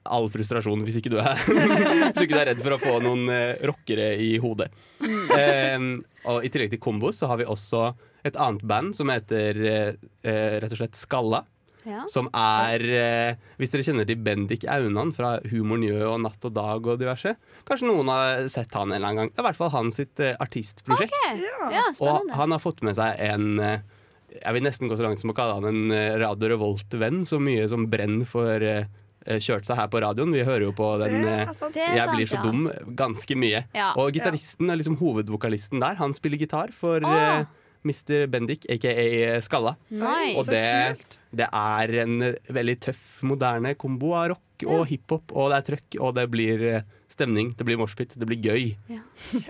all frustrasjon hvis ikke du er, [laughs] hvis ikke du er redd for å få noen eh, rockere i hodet. Um, og I tillegg til Kombos så har vi også et annet band som heter eh, eh, rett og slett Skalla. Ja. Som er eh, Hvis dere kjenner til Bendik Aunan fra Humor Njø og Natt og Dag og diverse. Kanskje noen har sett han en eller annen gang. Det er i hvert fall hans sitt eh, artistprosjekt. Okay. Ja, Og han har fått med seg en eh, Jeg vil nesten gå så langt som å kalle han en eh, Radio Revolt-venn. Så mye som brenn for eh, eh, kjørt seg her på radioen. Vi hører jo på den Jeg blir så dum ganske mye. Ja. Og gitaristen er liksom hovedvokalisten der. Han spiller gitar for Ah. Eh, Mr. Bendik, aka Skalla. Nice. Og det, det er en eh, veldig tøff, moderne kombo av rock og hiphop, og det er trøkk, og det blir eh, stemning, det blir moshpit, det blir gøy.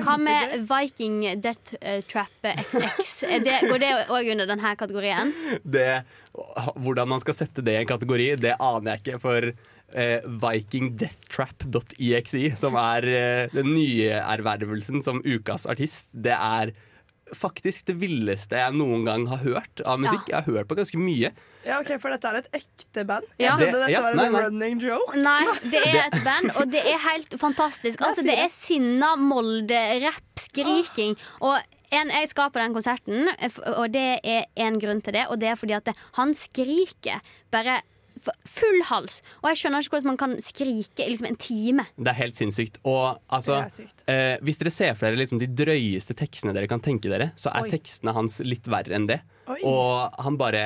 Hva med Viking Death eh, Trap XX? Er det, går det òg under denne kategorien? Det, hvordan man skal sette det i en kategori, det aner jeg ikke. For eh, vikingdeathtrap.exe, som er eh, den nye ervervelsen som ukas artist, det er faktisk det villeste jeg noen gang har hørt av musikk. Jeg har hørt på ganske mye. Ja, ok, For dette er et ekte band? Ja. Jeg trodde dette ja, var en nei, nei. running joke. Nei, det er et band, og det er helt fantastisk. Altså, det er sinna, molde, rapp, skriking. Og en, jeg skal på den konserten, og det er en grunn til det. Og det er fordi at det, han skriker bare full hals. Og jeg skjønner ikke hvordan man kan skrike i liksom en time. Det er helt sinnssykt. Og altså, sykt. eh, hvis dere ser for dere liksom de drøyeste tekstene dere kan tenke dere, så er Oi. tekstene hans litt verre enn det. Oi. Og han bare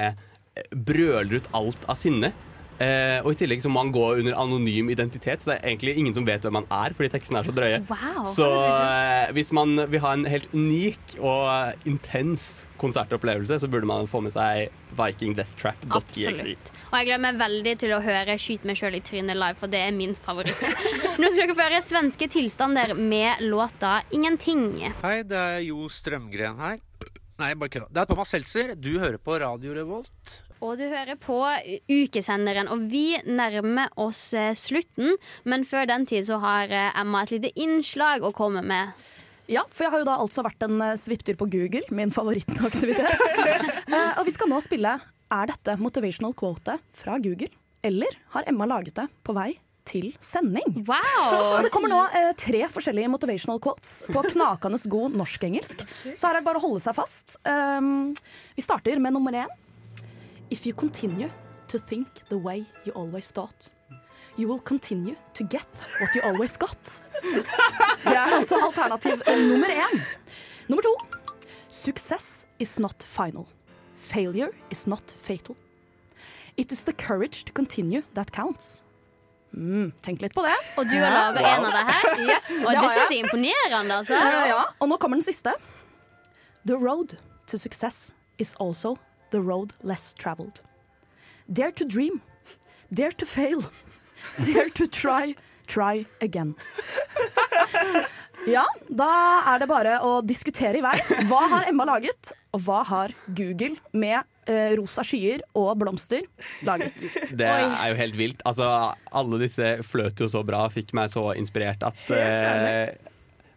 brøler ut alt av sinne. Eh, og i tillegg så må han gå under anonym identitet, så det er egentlig ingen som vet hvem han er, fordi tekstene er så drøye. Wow. Så eh, hvis man vil ha en helt unik og intens konsertopplevelse, så burde man få med seg vikingdeathtrap.exe. Og jeg gleder meg veldig til å høre 'Skyt meg sjøl i trynet' live, for det er min favoritt. [laughs] Nå skal dere få høre svenske tilstander med låta 'Ingenting'. Hei, det er Jo Strømgren her. Nei, bare kødda. Det er Thomas Seltzer. Du hører på Radio Revolt. Og du hører på Ukesenderen, og vi nærmer oss eh, slutten. Men før den tid så har eh, Emma et lite innslag å komme med. Ja, for jeg har jo da altså vært en eh, svipptur på Google, min favorittaktivitet. [laughs] Og vi skal nå spille Er dette motivational quote fra Google, eller har Emma laget det på vei til sending? Wow! Det kommer nå eh, tre forskjellige motivational quotes på knakende god norsk-engelsk. Så her er det bare å holde seg fast. Um, vi starter med nummer én. If you continue to think the way you always thought, you will continue to get what you always got. Det er altså alternativ eh, nummer én. Nummer to. Success is not final. Failure is not fatal. It is the courage to continue that counts. Mm, tenk litt på det. Og du har laget en av det her? [laughs] Yes, Og det jeg jeg. er imponerende, altså. Ja, ja. Og nå kommer den siste. The road to success is also the road less traveled. Dare to dream. Dare to fail. [laughs] Dare to try. Try again. [laughs] Ja, da er det bare å diskutere i vei. Hva har Emma laget, og hva har Google med eh, rosa skyer og blomster laget? Det er jo helt vilt. Altså, alle disse fløt jo så bra, fikk meg så inspirert at eh,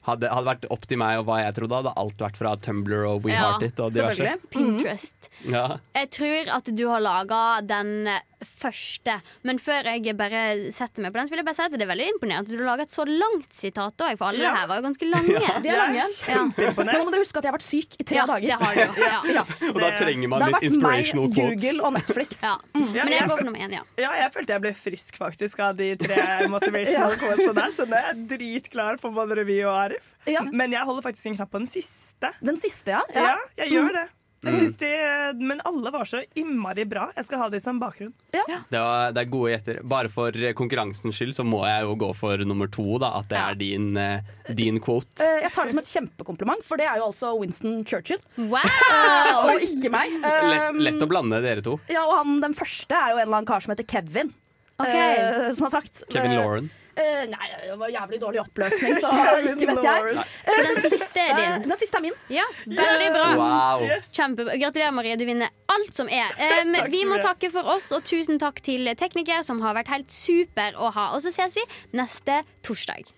hadde, hadde vært opp til meg og hva jeg trodde, hadde alt vært fra Tumblr og WeHeartit. Ja, og diverse. selvfølgelig. Pinterest. Ja. Jeg tror at du har laga den første, men før jeg bare setter meg på den, så vil jeg bare si at det er veldig imponerende at du har laget et så langt sitat òg, for alle Ja. det her var jo ganske lange. [laughs] Ja, de er lange. Ja. Men nå må du huske at jeg har vært syk i tre Ja, dager. det har du jo. [laughs] Ja. Og da trenger man litt inspirational quotes Det har vært meg. Google og Netflix. Ja. Mm. Men jeg går for nummer én, ja. Ja, jeg følte jeg ble frisk faktisk av de tre [laughs] motivational Ja. quotesene der, så nå er jeg dritklar for både revy og Arif. Men jeg holder faktisk en knapp på den siste. Den siste, ja? Ja, jeg gjør Mm. Det. Jeg synes de, men alle var så innmari bra. Jeg skal ha de som bakgrunn. Det, var, det er gode gjetter. Bare for konkurransens skyld så må jeg jo gå for nummer to, da. At det er din, eh, din quote. Eh, Jeg tar det som et kjempekompliment, for det er jo altså Winston Churchill. Wow! Eh, og ikke meg. Lett, lett å blande dere to. Ja, og han, Den første er jo en eller annen kar som heter Kevin. Ok. eh, som har sagt Kevin eh, Lauren. Eh, nei, det var jævlig dårlig oppløsning, så [laughs] ikke vet jeg. Eh, den siste er din? Den siste er min. Ja, veldig bra. Wow. Kjempebra. Gratulerer, Marie. Du vinner alt som er. [laughs] Um, vi må takke for oss, og tusen takk til tekniker, som har vært helt super å ha. Og så ses vi neste torsdag.